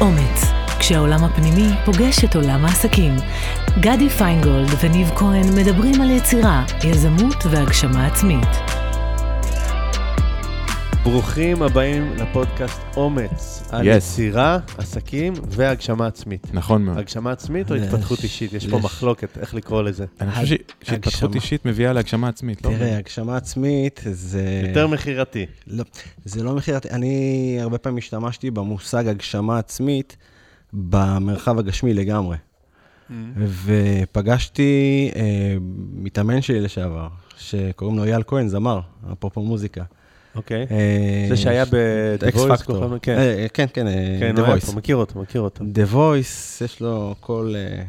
אומץ, כשהעולם הפנימי פוגש את עולם העסקים. גדי פיינגולד וניב כהן מדברים על יצירה, יזמות והגשמה עצמית. ברוכים הבאים לפודקאסט אומץ, על Yes. יצירה, עסקים והגשמה עצמית. נכון מאוד. הגשמה עצמית או לש- התפתחות אישית? יש פה מחלוקת, איך לקרוא לזה. אני חושב ש- שהתפתחות. אישית מביאה להגשמה עצמית. לא? תראה, הגשמה עצמית זה... יותר מכירתי. לא, זה לא מחיר... אני הרבה פעמים השתמשתי במושג הגשמה עצמית במרחב הגשמי לגמרי. ופגשתי אה, מתאמן שלי לשעבר, שקוראים לו אייל כהן, זמר, אפרופו מוזיקה. אוקיי. אה, זה שהיה Voice, פקטור. כן. אה, כן, כן, אה, כן, The Voice. מכיר אותו, מכיר אותו. The Voice, יש לו קול אה,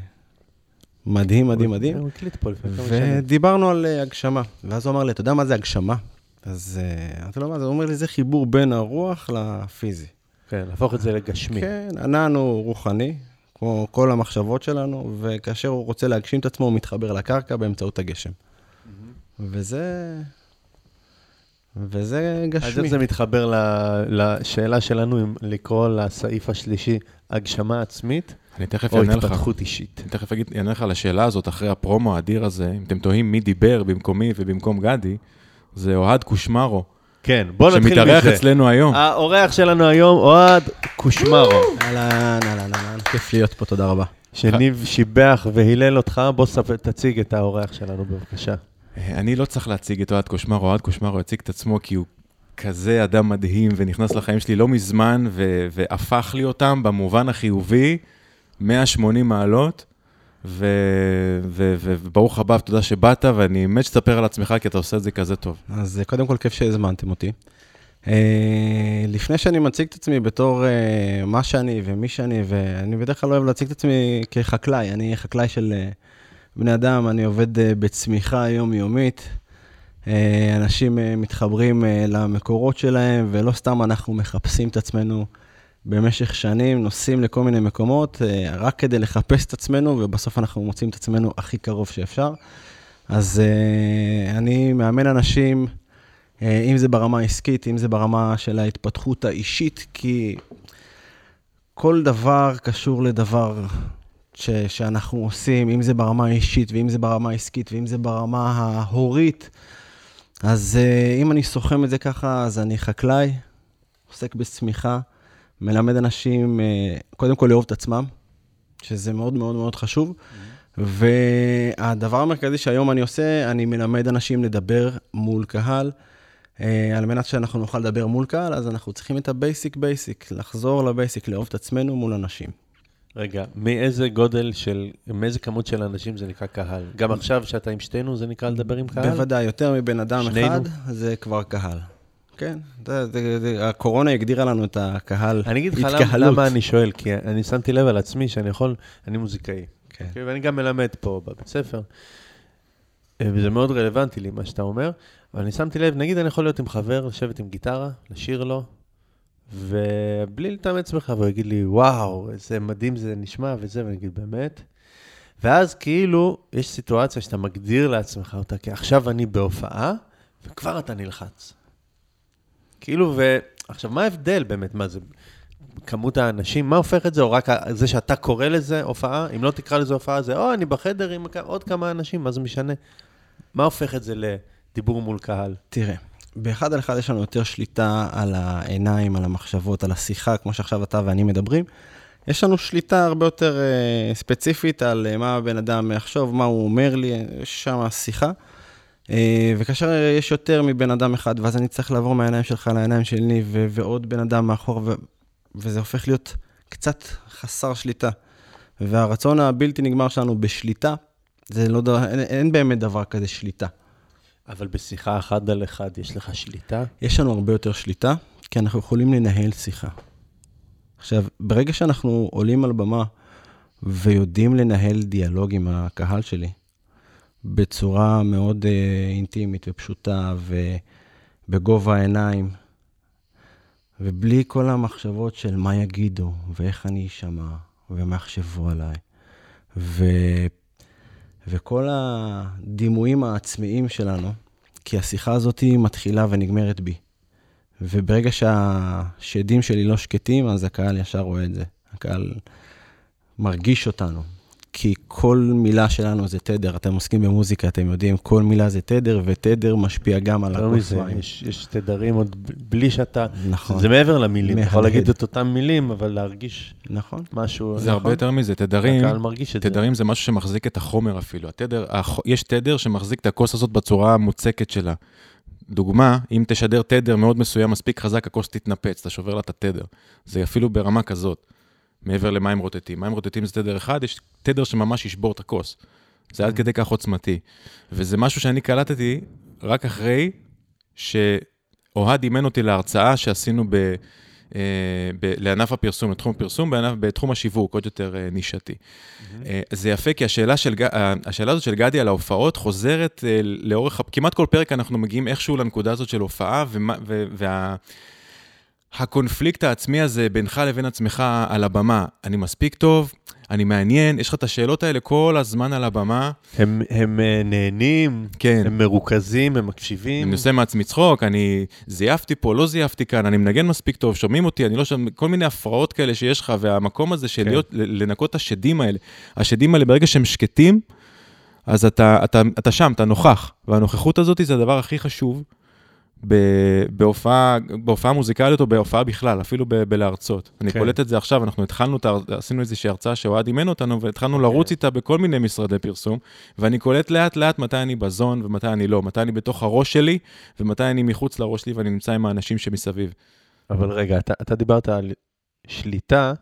מדהים, מדהים, מדהים. הוא הקליט פה לפני כמה שנים. ודיברנו על אה, הגשמה, ואז הוא אמר לי, אתה יודע מה זה הגשמה? אז אה, לו, מה זה? הוא אומר לי, זה חיבור בין הרוח לפיזי. כן, להפוך את זה לגשמי. כן, ענן הוא רוחני, כמו כל המחשבות שלנו, וכאשר הוא רוצה להגשים את עצמו, הוא מתחבר לקרקע באמצעות הגשם. וזה... וזה אז איך גשמי. זה מתחבר לשאלה שלנו אם לקרוא לסעיף השלישי הגשמה עצמית אני תכף או. התפתחות אישית? אני תכף אענה לך על השאלה הזאת אחרי הפרומו האדיר הזה. אם אתם תוהים מי דיבר במקומי ובמקום גדי, זה אוהד קושמרו, כן, בוא נתחיל מזה. שמתארח אצלנו היום. האורח שלנו היום, אוהד קושמרו. אהלן, אהלן, אהלן, כיף להיות פה, תודה רבה. שניב שיבח והילל אותך, בוא תציג את האורח שלנו בבקשה. אני לא צריך להציג את אוהד קושמרו, אוהד קושמרו יציג את עצמו כי הוא כזה אדם מדהים ונכנס לחיים שלי לא מזמן ו- והפך לי אותם במובן החיובי, 180 מעלות. וברוך הבא, ותודה שבאת, ואני מת שתספר על עצמך, כי אתה עושה את זה כזה טוב. אז אה, קודם כל, כיף שהזמנתם אותי. אה, לפני שאני מציג את עצמי בתור אה, מה שאני ומי שאני, ואני בדרך כלל אוהב להציג את עצמי כחקלאי, אני חקלאי של בני אדם, אני עובד אה, בצמיחה יומיומית. אה, אנשים אה, מתחברים למקורות שלהם, ולא סתם אנחנו מחפשים את עצמנו במשך שנים, נוסעים לכל מיני מקומות, רק כדי לחפש את עצמנו, ובסוף אנחנו מוצאים את עצמנו הכי קרוב שאפשר. אז אני מאמן אנשים, אם זה ברמה העסקית, אם זה ברמה של ההתפתחות האישית, כי כל דבר קשור לדבר ש, שאנחנו עושים, אם זה ברמה האישית, ואם זה ברמה העסקית, ואם זה ברמה ההורית. אז אה, אם אני סוכם את זה ככה, אז אני חקלאי, עוסק בצמיחה, מלמד אנשים, אה, קודם כל לאהוב את עצמם, שזה מאוד מאוד מאוד חשוב. והדבר המרכזי שהיום אני עושה, אני מלמד אנשים לדבר מול קהל. אה, על מנת שאנחנו נוכל לדבר מול קהל, אז אנחנו צריכים את ה basic basic, לחזור ל basic, לאהוב את עצמנו מול אנשים. רגע, מאיזה גודל של, מאיזה כמות של אנשים זה נקרא קהל? גם עכשיו שאתה עם שתינו זה נקרא לדבר עם קהל? בוודאי, יותר מבן אדם שנינו? אחד, זה כבר קהל. כן, זה, זה, זה, הקורונה הגדירה לנו את הקהל, אני אגיד לך למה. למה אני שואל, כי אני שמתי לב על עצמי שאני יכול, אני מוזיקאי, כן. אוקיי? ואני גם מלמד פה בבית ספר, אה, וזה מאוד רלוונטי לי, מה שאתה אומר, אבל אני שמתי לב, נגיד אני יכול להיות עם חבר, לשבת עם גיטרה, לשיר לו, ובלי להתאמץ בך, והוא יגיד לי, וואו, איזה מדהים זה נשמע וזה, ואני אגיד, באמת? ואז כאילו, יש סיטואציה שאתה מגדיר לעצמך אותה, כי עכשיו אני בהופעה, וכבר אתה נלחץ. כאילו, ועכשיו, מה ההבדל באמת? מה זה, כמות האנשים, מה הופך את זה, או רק זה שאתה קורא לזה הופעה? אם לא תקרא לזה הופעה, זה, או, אני בחדר עם עוד כמה אנשים, מה זה משנה? מה הופך את זה לדיבור מול קהל? תראה, באחד על אחד יש לנו יותר שליטה על העיניים, על המחשבות, על השיחה, כמו שעכשיו אתה ואני מדברים. יש לנו שליטה הרבה יותר uh, ספציפית על uh, מה הבן אדם יחשוב, מה הוא אומר לי, יש שם שיחה. Uh, וכאשר יש יותר מבן אדם אחד, ואז אני צריך לעבור מהעיניים שלך לעיניים שלי, ו- ועוד בן אדם מאחור, ו- וזה הופך להיות קצת חסר שליטה. והרצון הבלתי נגמר שלנו בשליטה, זה לא דבר, אין, אין באמת דבר כזה שליטה. אבל בשיחה אחד על אחד יש לך שליטה? יש לנו הרבה יותר שליטה, כי אנחנו יכולים לנהל שיחה. עכשיו, ברגע שאנחנו עולים על במה ויודעים לנהל דיאלוג עם הקהל שלי, בצורה מאוד uh, אינטימית ופשוטה ובגובה העיניים, ובלי כל המחשבות של מה יגידו, ואיך אני אשמע, ומה יחשבו עליי, ו... וכל הדימויים העצמיים שלנו, כי השיחה הזאת מתחילה ונגמרת בי. וברגע שהשדים שלי לא שקטים, אז הקהל ישר רואה את זה. הקהל מרגיש אותנו. כי כל מילה שלנו זה תדר, אתם עוסקים במוזיקה, אתם יודעים, כל מילה זה תדר, ותדר משפיע גם על מזה, הכוסיים. יש, יש תדרים עוד בלי שאתה... נכון, זה מעבר למילים, אתה יכול מהדהד. להגיד את אותם מילים, אבל להרגיש נכון. משהו... זה הרבה נכון? יותר מזה, תדרים, הקהל מרגיש את זה. תדרים זה משהו שמחזיק את החומר אפילו. התדר, הח... יש תדר שמחזיק את הכוס הזאת בצורה המוצקת שלה. דוגמה, אם תשדר תדר מאוד מסוים, מספיק חזק, הכוס תתנפץ, אתה שובר לה את התדר. זה אפילו ברמה כזאת, מעבר למים רוטטים. מים רוטטים זה תדר אחד, יש תדר שממש ישבור את הכוס. זה עד כדי כך עוצמתי. וזה משהו שאני קלטתי רק אחרי שאוהד אימן אותי להרצאה שעשינו ב... אה, ב- לענף הפרסום, לתחום הפרסום, בענף, בתחום השיווק, עוד יותר אה, נישתי. אה, זה יפה, כי השאלה, של, השאלה הזאת של גדי על ההופעות חוזרת לאורך, כמעט כל פרק אנחנו מגיעים איכשהו לנקודה הזאת של הופעה, ומה, ו, וה... הקונפליקט העצמי הזה בינך לבין עצמך על הבמה, אני מספיק טוב, אני מעניין, יש לך את השאלות האלה כל הזמן על הבמה, הם, הם אה, נהנים, כן. הם מרוכזים, הם מקשיבים. אני עושה מעצמי צחוק, אני זייפתי פה, לא זייפתי כאן, אני מנגן מספיק טוב, שומעים אותי, אני לא שומע, כל מיני הפרעות כאלה שיש לך, והמקום הזה של כן. להיות, לנקות את השדים האלה. השדים האלה, ברגע שהם שקטים, אז אתה, אתה, אתה שם, אתה נוכח. והנוכחות הזאת זה הדבר הכי חשוב בהופעה, בהופעה מוזיקלית או בהופעה בכלל, אפילו ב- בלהרצות. אני כן. קולט את זה עכשיו, אנחנו התחלנו, עשינו איזושהי הרצאה שאוהד אימן אותנו, והתחלנו לרוץ איתה בכל מיני משרדי פרסום, ואני קולט לאט-לאט מתי אני בזון ומתי אני לא, מתי אני בתוך הראש שלי, ומתי אני מחוץ לראש שלי ואני נמצא עם האנשים שמסביב. אבל רגע, אתה, אתה דיברת על שליטה,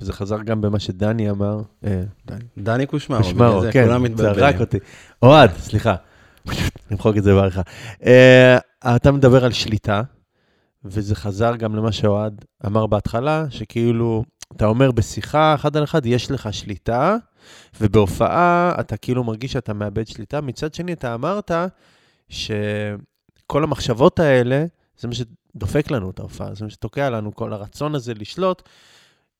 וזה חזר גם במה שדני אמר. אה, דני. דני קושמרו, קושמרו, כן, כולם זרק. אותי. אוהד, סליחה. נמחוק את זה בעריכה. אתה מדבר על שליטה, וזה חזר גם למה שאוהד אמר בהתחלה, שכאילו, אתה אומר בשיחה אחד על אחד, יש לך שליטה, ובהופעה אתה כאילו מרגיש שאתה מאבד שליטה. מצד שני, אתה אמרת שכל המחשבות האלה, זה מה שדופק לנו את ההופעה, זה מה שתוקע לנו, כל הרצון הזה לשלוט.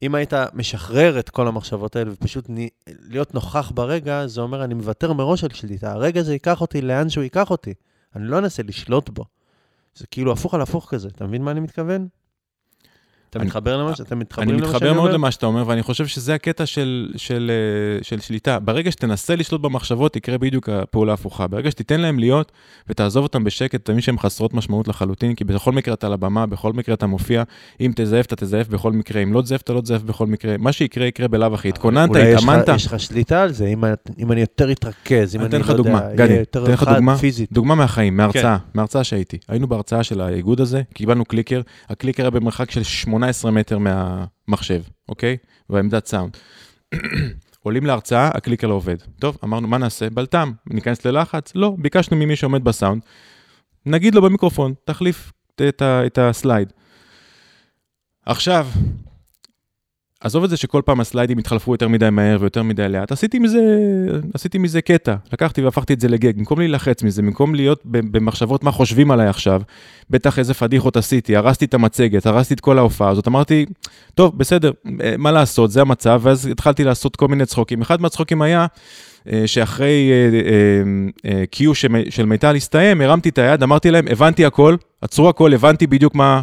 אם היית משחרר את כל המחשבות האלה ופשוט נ... להיות נוכח ברגע, זה אומר, אני מוותר מראש על שליטה. הרגע הזה ייקח אותי לאן שהוא ייקח אותי. אני לא אנסה לשלוט בו. זה כאילו הפוך על הפוך כזה. אתה מבין מה אני מתכוון? אתה אני- מתחבר למה ש... אתם אני מתחברים למה שאני מתחבר מאוד אומר? למה שאתה אומר, ואני חושב שזה הקטע של, של, אה, של שליטה. ברגע שתנסה לשלוט במחשבות, יקרה בדיוק הפעולה ההפוכה. ברגע שתיתן להם להיות ותעזוב אותם בשקט, תבין שהן חסרות משמעות לחלוטין, כי בכל מקרה אתה על הבמה, בכל מקרה אתה מופיע. אם תזייף, אתה תזייף בכל מקרה. אם לא תזייף, אתה לא תזייף בכל מקרה. מה שיקרה, יקרה בלאו הכי. התכוננת, אולי יש לך- התאמנת. יש לך שליטה על זה, אם, את- אם אני יותר אתרכז, אם אני אני לא דוגמה, יודע, גדי, יהיה יותר אתן לך חד דוגמה. פיזית. דוגמה מהחיים, מהרצאה, כן. מהרצאה שהייתי. היינו בהרצאה של האיגוד הזה, קיבלנו clicker, ה clicker היה במרחק של 18 מטר מהמחשב, אוקיי? בעמדת סאונד. עולים להרצאה, ה clicker לא עובד. טוב, אמרנו, מה נעשה? בלת"ם, ניכנס ללחץ? לא, ביקשנו ממי שעומד בסאונד, נגיד לו במיקרופון, תחליף את, ה, את ה slide. עכשיו, עזוב את זה שכל פעם הסליידים התחלפו יותר מדי מהר ויותר מדי לאט, עשיתי מזה, עשיתי מזה קטע, לקחתי והפכתי את זה לגג, במקום להילחץ מזה, במקום להיות במחשבות מה חושבים עליי עכשיו, בטח איזה פדיחות עשיתי, הרסתי את המצגת, הרסתי את כל ההופעה הזאת, אמרתי, טוב, בסדר, אה, מה לעשות, זה המצב, ואז התחלתי לעשות כל מיני צחוקים. אחד מהצחוקים היה אה, שאחרי אה, אה, של מיטל הסתיים, הרמתי את היד, אמרתי להם, הבנתי הכל, עצרו הכל, הבנתי בדיוק מה,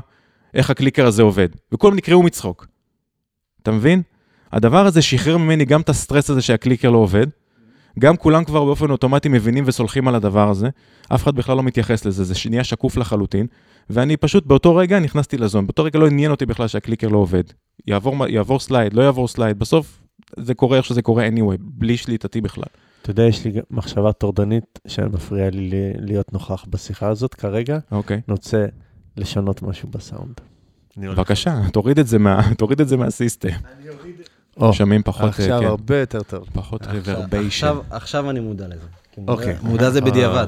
איך ה clicker הזה עובד. וכולם נקרעו מצחוק. אתה מבין? הדבר הזה שחרר ממני גם את הסטרס הזה שה clicker לא עובד, גם כולם כבר באופן אוטומטי מבינים וסולחים על הדבר הזה, אף אחד בכלל לא מתייחס לזה, זה נהיה שקוף לחלוטין, ואני פשוט באותו רגע נכנסתי ל zone, באותו רגע לא עניין אותי בכלל שה clicker לא עובד. יעבור, יעבור slide, לא יעבור slide, בסוף זה קורה איך שזה קורה anyway, בלי שליטתי בכלל. אתה יודע, יש לי מחשבה טורדנית שמפריעה לי להיות נוכח בשיחה הזאת כרגע. אוקיי. אני רוצה לשנות משהו בסאונד. אני בבקשה, תוריד את זה, מה, תוריד את זה מהסיסטם. או, שומעים פחות, עכשיו כן, הרבה יותר טוב. פחות רוורביישן. עכשיו- עכשיו אני מודע לזה. אוקיי. מודע זה בדיעבד.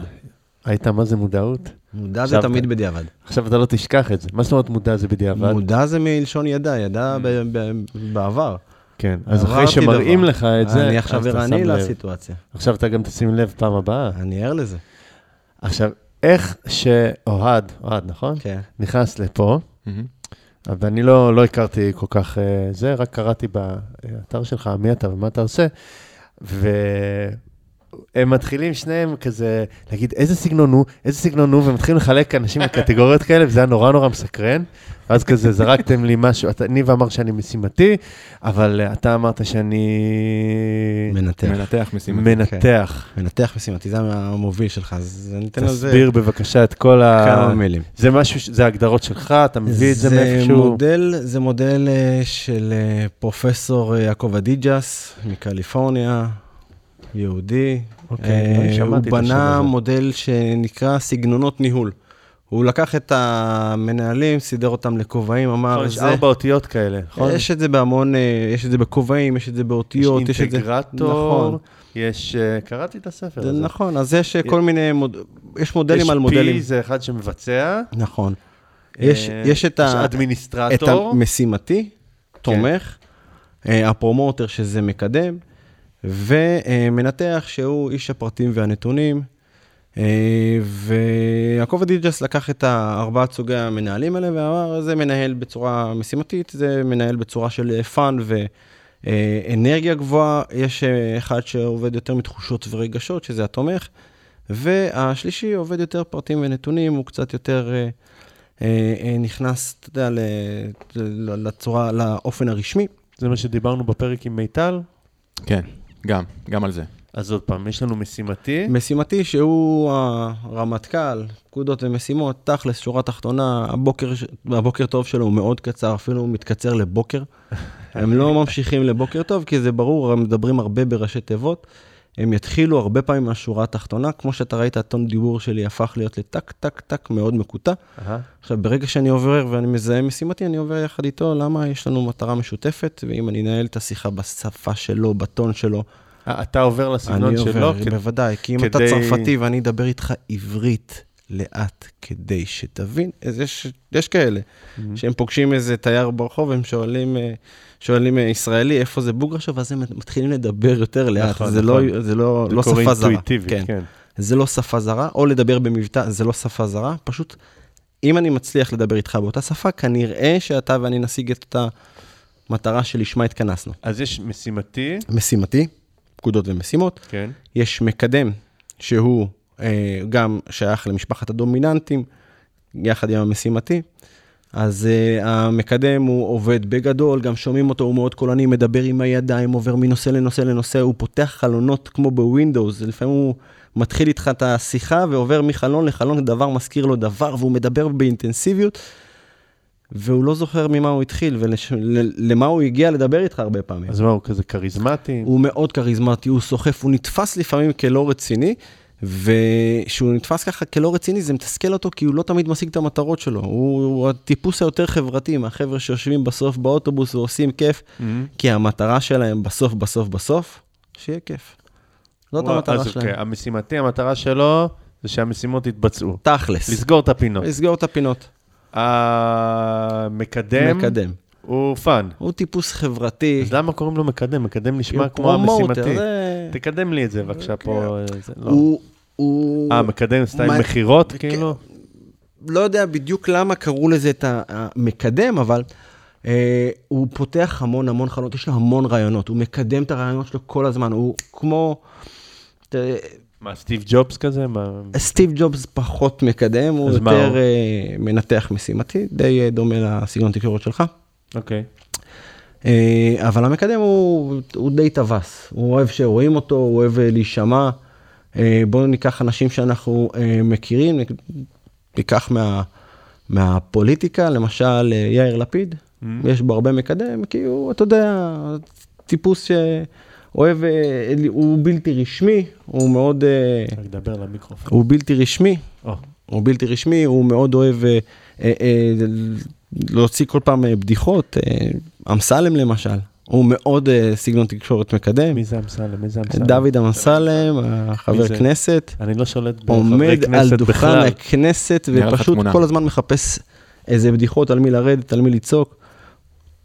היית, מה זה מודעות? מודע זה תמיד בדיעבד. עכשיו אתה לא תשכח את זה. מה זאת אומרת מודע זה בדיעבד? מודע זה מלשון ידע, ידע ב- ב- בעבר. כן, אז אחרי שמראים דבר. לך את זה, אני עכשיו ערני. לסיטואציה. עכשיו אתה גם תשים לב פעם הבאה. אני ער לזה. עכשיו, איך שאוהד, אוהד, נכון? כן. נכנס לפה, מהמם. ואני לא, לא הכרתי כל כך אה, זה, רק קראתי באתר שלך מי אתה ומה אתה עושה, הם מתחילים שניהם כזה להגיד איזה סגנון הוא, איזה סגנון הוא, ומתחילים לחלק אנשים לקטגוריות כאלה, וזה היה נורא נורא מסקרן. ואז כזה זרקתם לי משהו, אתה- ניב אמר שאני משימתי, אבל אה, אתה אמרת שאני מנתח. מנתח משימתי. מנתח. מנתח משימתי, זה המוביל שלך, אז אני אתן על זה תסביר בבקשה את כל ה... כמה מילים. זה משהו, זה הגדרות שלך, אתה מביא את זה זה מאיפשהו. מודל, זה מודל אה, של אה, פרופסור יעקב אדיג'ס מקליפורניה, יהודי. אוקיי, אה, אני שמעתי את הוא בנה. מודל שנקרא סגנונות ניהול. הוא לקח את המנהלים, סידר אותם לכובעים, אמר, נכון, יש זה... ארבע אותיות כאלה, נכון? יש את זה בהמון, אה, יש את זה בכובעים, יש את זה באותיות, יש יש את זה... אינטגרטור, נכון. יש... אה, קראתי את הספר זה הזה. נכון, אז יש אה, כל מיני, מוד... יש מודלים יש על מודלים. P זה אחד שמבצע. נכון. יש, אה, יש את ה... יש את administrator. המשימתי, תומך, אה, ה promoter שזה מקדם, ומנתח שהוא איש הפרטים והנתונים. אה, ויעקב אדיזס לקח את ארבעת סוגי המנהלים האלה ואמר, זה מנהל בצורה משימתית, זה מנהל בצורה של fun ואנרגיה גבוהה, יש אה, אחד שעובד יותר מתחושות ורגשות, שזה התומך, והשלישי עובד יותר פרטים ונתונים, הוא קצת יותר אה, נכנס, אתה יודע, לצורה, לאופן הרשמי. זה מה שדיברנו בפרק עם מיטל. כן, גם, גם על זה. אז עוד פעם, יש לנו משימתי. משימתי שהוא הרמטכ"ל, פקודות ומשימות, תכלס, שורה תחתונה, הבוקר, הבוקר טוב שלו הוא מאוד קצר, אפילו הוא מתקצר לבוקר. הם לא ממשיכים לבוקר טוב, כי זה ברור, הם מדברים הרבה בראשי תיבות. הם יתחילו הרבה פעמים מהשורה התחתונה, כמו שאתה ראית, הטון דיבור שלי הפך להיות לטק, טק, טק, מאוד מקוטע. אהה. עכשיו, ברגע שאני עובר ואני מזהה משימתי, אני עובר יחד איתו, למה יש לנו מטרה משותפת, ואם אני אנהל את השיחה בשפה שלו, בטון שלו, אה, אתה עובר לסגנון אני שלו? עובר, כ- בוודאי, כי אם אתה כדי- צרפתי ואני אדבר איתך עברית לאט כדי שתבין, אז יש, יש כאלה, שהם פוגשים איזה תייר ברחוב, הם שואלים, אה, שואלים אה, ישראלי, איפה זה בוגרשוב, ואז הם מתחילים לדבר יותר לאט, נכון, זה, נכון. לא, זה לא, זה לא שפה זרה. כן. כן. זה לא שפה זרה, או לדבר במבטא, זה לא שפה זרה, פשוט, אם אני מצליח לדבר איתך באותה שפה, כנראה שאתה ואני נשיג את אותה מטרה שלשמה התכנסנו. אז יש משימתי, משימתי, פקודות ומשימות, כן. יש מקדם, שהוא גם שייך למשפחת הדומיננטים, יחד עם המשימתי. אז uh, המקדם הוא עובד בגדול, גם שומעים אותו, הוא מאוד קולני, מדבר עם הידיים, עובר מנושא לנושא לנושא, הוא פותח חלונות כמו בווינדוס, לפעמים הוא מתחיל איתך את השיחה ועובר מחלון לחלון, דבר מזכיר לו דבר, והוא מדבר באינטנסיביות, והוא לא זוכר ממה הוא התחיל ולמה הוא הגיע לדבר איתך הרבה פעמים. אז מה, הוא כזה כריזמטי? הוא מאוד כריזמטי, הוא סוחף, הוא נתפס לפעמים כלא רציני, וכשהוא נתפס ככה כלא רציני, זה מתסכל אותו, כי הוא לא תמיד משיג את המטרות שלו. הוא, הוא הטיפוס היותר חברתי מהחבר'ה שיושבים בסוף באוטובוס ועושים כיף, מהמם. כי המטרה שלהם בסוף, בסוף, בסוף, שיהיה כיף. זאת וואו, המטרה אז שלהם. אוקיי, המשימתי, המטרה שלו זה שהמשימות יתבצעו. תכלס. לסגור את הפינות. לסגור את הפינות. המקדם מקדם. הוא fun. הוא טיפוס חברתי. אז למה קוראים לו מקדם? מקדם נשמע כמו המשימתי. זה- תקדם לי את זה בבקשה פה. אה, זה לא. הוא... הוא... אה, מקדם סטייל מה- מכירות, כן. כאילו? לא יודע בדיוק למה קראו לזה את המקדם, אבל אה, הוא פותח המון המון חלונות, יש לו המון רעיונות, הוא מקדם את הרעיונות שלו כל הזמן, הוא כמו... תראה, מה, סטיב ג'ובס כזה? מה- סטיב ג'ובס פחות מקדם, הוא יותר הוא? אה, מנתח משימתי, די אה, דומה לסגנון תקשורת שלך. אוקיי. אה, אבל המקדם הוא, הוא די טווס, הוא אוהב שרואים אותו, הוא אוהב אה, להישמע. אה, בואו ניקח אנשים שאנחנו מכירים, ניקח מה, מהפוליטיקה, למשל יאיר לפיד, Mm-hmm. יש בו הרבה מקדם, כי הוא, אתה יודע, טיפוס שאוהב, הוא בלתי רשמי, הוא מאוד, רק דבר למיקרופון. הוא בלתי רשמי, או, הוא בלתי רשמי, הוא מאוד אוהב להוציא כל פעם אה, בדיחות. אה, אמסלם למשל, הוא מאוד אה, סגנון תקשורת מקדם. מי זה אמסלם? מי זה אמסלם? דוד אמסלם, החבר זה? כנסת, אני לא שולט בחברי עומד על כנסת דוכן בכלל. הכנסת ופשוט. כל הזמן מחפש איזה בדיחות על מי לרדת, על מי לצעוק.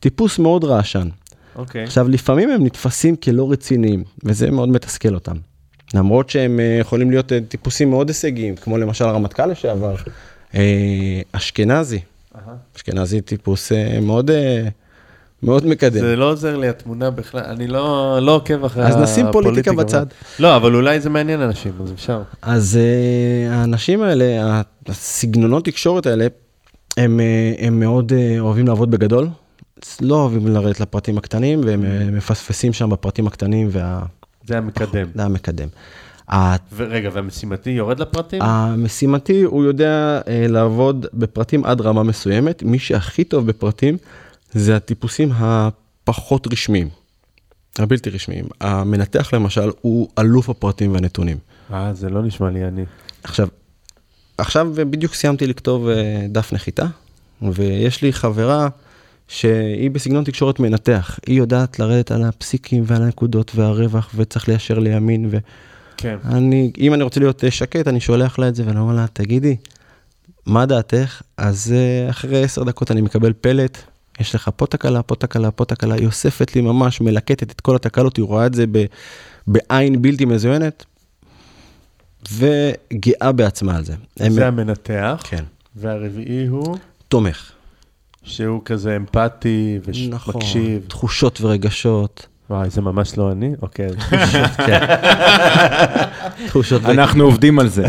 טיפוס מאוד רעשן. אוקיי. עכשיו, לפעמים הם נתפסים כלא רציניים, וזה מאוד מתסכל אותם. למרות שהם אה, יכולים להיות טיפוסים מאוד הישגיים, כמו למשל הרמטכ"ל לשעבר, אשכנזי. אשכנזי טיפוס אה, מאוד, אה, מאוד מקדם. זה לא עוזר לי התמונה בכלל, אני לא לא עוקב אחרי אז נשים פוליטיקה הפוליטיקה. בצד. לא, אבל אולי זה מעניין אנשים, אז אפשר. אז uh, האנשים האלה, הסגנונות תקשורת האלה, הם, הם מאוד אוהבים לעבוד בגדול, לא אוהבים לרדת לפרטים הקטנים, והם מפספסים שם בפרטים הקטנים, וה... זה המקדם. זה המקדם. ורגע, והמשימתי יורד לפרטים? המשימתי, הוא יודע uh, לעבוד בפרטים עד רמה מסוימת. מי שהכי טוב בפרטים זה הטיפוסים הפחות רשמיים, הבלתי רשמיים. המנתח למשל הוא אלוף הפרטים והנתונים. אה, זה לא נשמע לי אני. עכשיו, עכשיו בדיוק סיימתי לכתוב אה, דף נחיתה, ויש לי חברה שהיא בסגנון תקשורת מנתח. היא יודעת לרדת על הפסיקים ועל הנקודות והרווח, וצריך ליישר לימין. כן. ואני, אם אני רוצה להיות אה, שקט, אני שולח לה את זה, ואני אומר לה, תגידי, מה דעתך? אז אה, אחרי עשר דקות אני מקבל פלט, יש לך פה תקלה, פה תקלה, פה תקלה, היא אוספת לי ממש, מלקטת את כל התקלות, היא רואה את זה ב, בעין בלתי מזוינת, וגאה בעצמה על זה. הם- זה המנתח, כן. והרביעי הוא תומך. שהוא כזה אמפתי נכון. ומקשיב. תחושות ורגשות. וואי, זה ממש לא אני? אוקיי. תחושות רגשות. אנחנו עובדים על זה.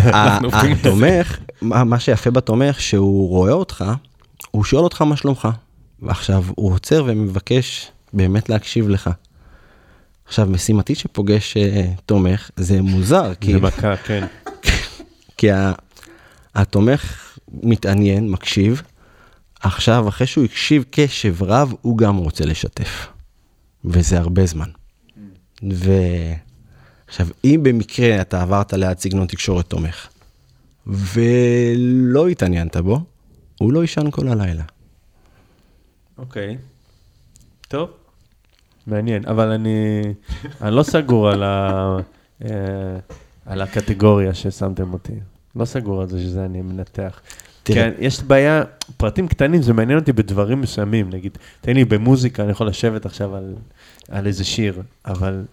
התומך, מה שיפה בתומך, שהוא רואה אותך, הוא שואל אותך מה שלומך. ועכשיו הוא עוצר ומבקש באמת להקשיב לך. עכשיו, משימתי שפוגש אה, תומך, זה מוזר, כי, זה מכה, כן. כי התומך מתעניין, מקשיב, עכשיו, אחרי שהוא הקשיב קשב רב, הוא גם רוצה לשתף. וזה הרבה זמן. ועכשיו, אם במקרה אתה עברת ליד סגנון תקשורת תומך, ולא התעניינת בו, הוא לא יישן כל הלילה. אוקיי. טוב. מעניין, אבל אני, אני לא סגור על, ה, אה, על הקטגוריה ששמתם אותי. לא סגור על זה שזה אני מנתח. תראה. כן, יש בעיה, פרטים קטנים, זה מעניין אותי בדברים מסוימים. נגיד, תן לי במוזיקה, אני יכול לשבת עכשיו על, על איזה שיר, אבל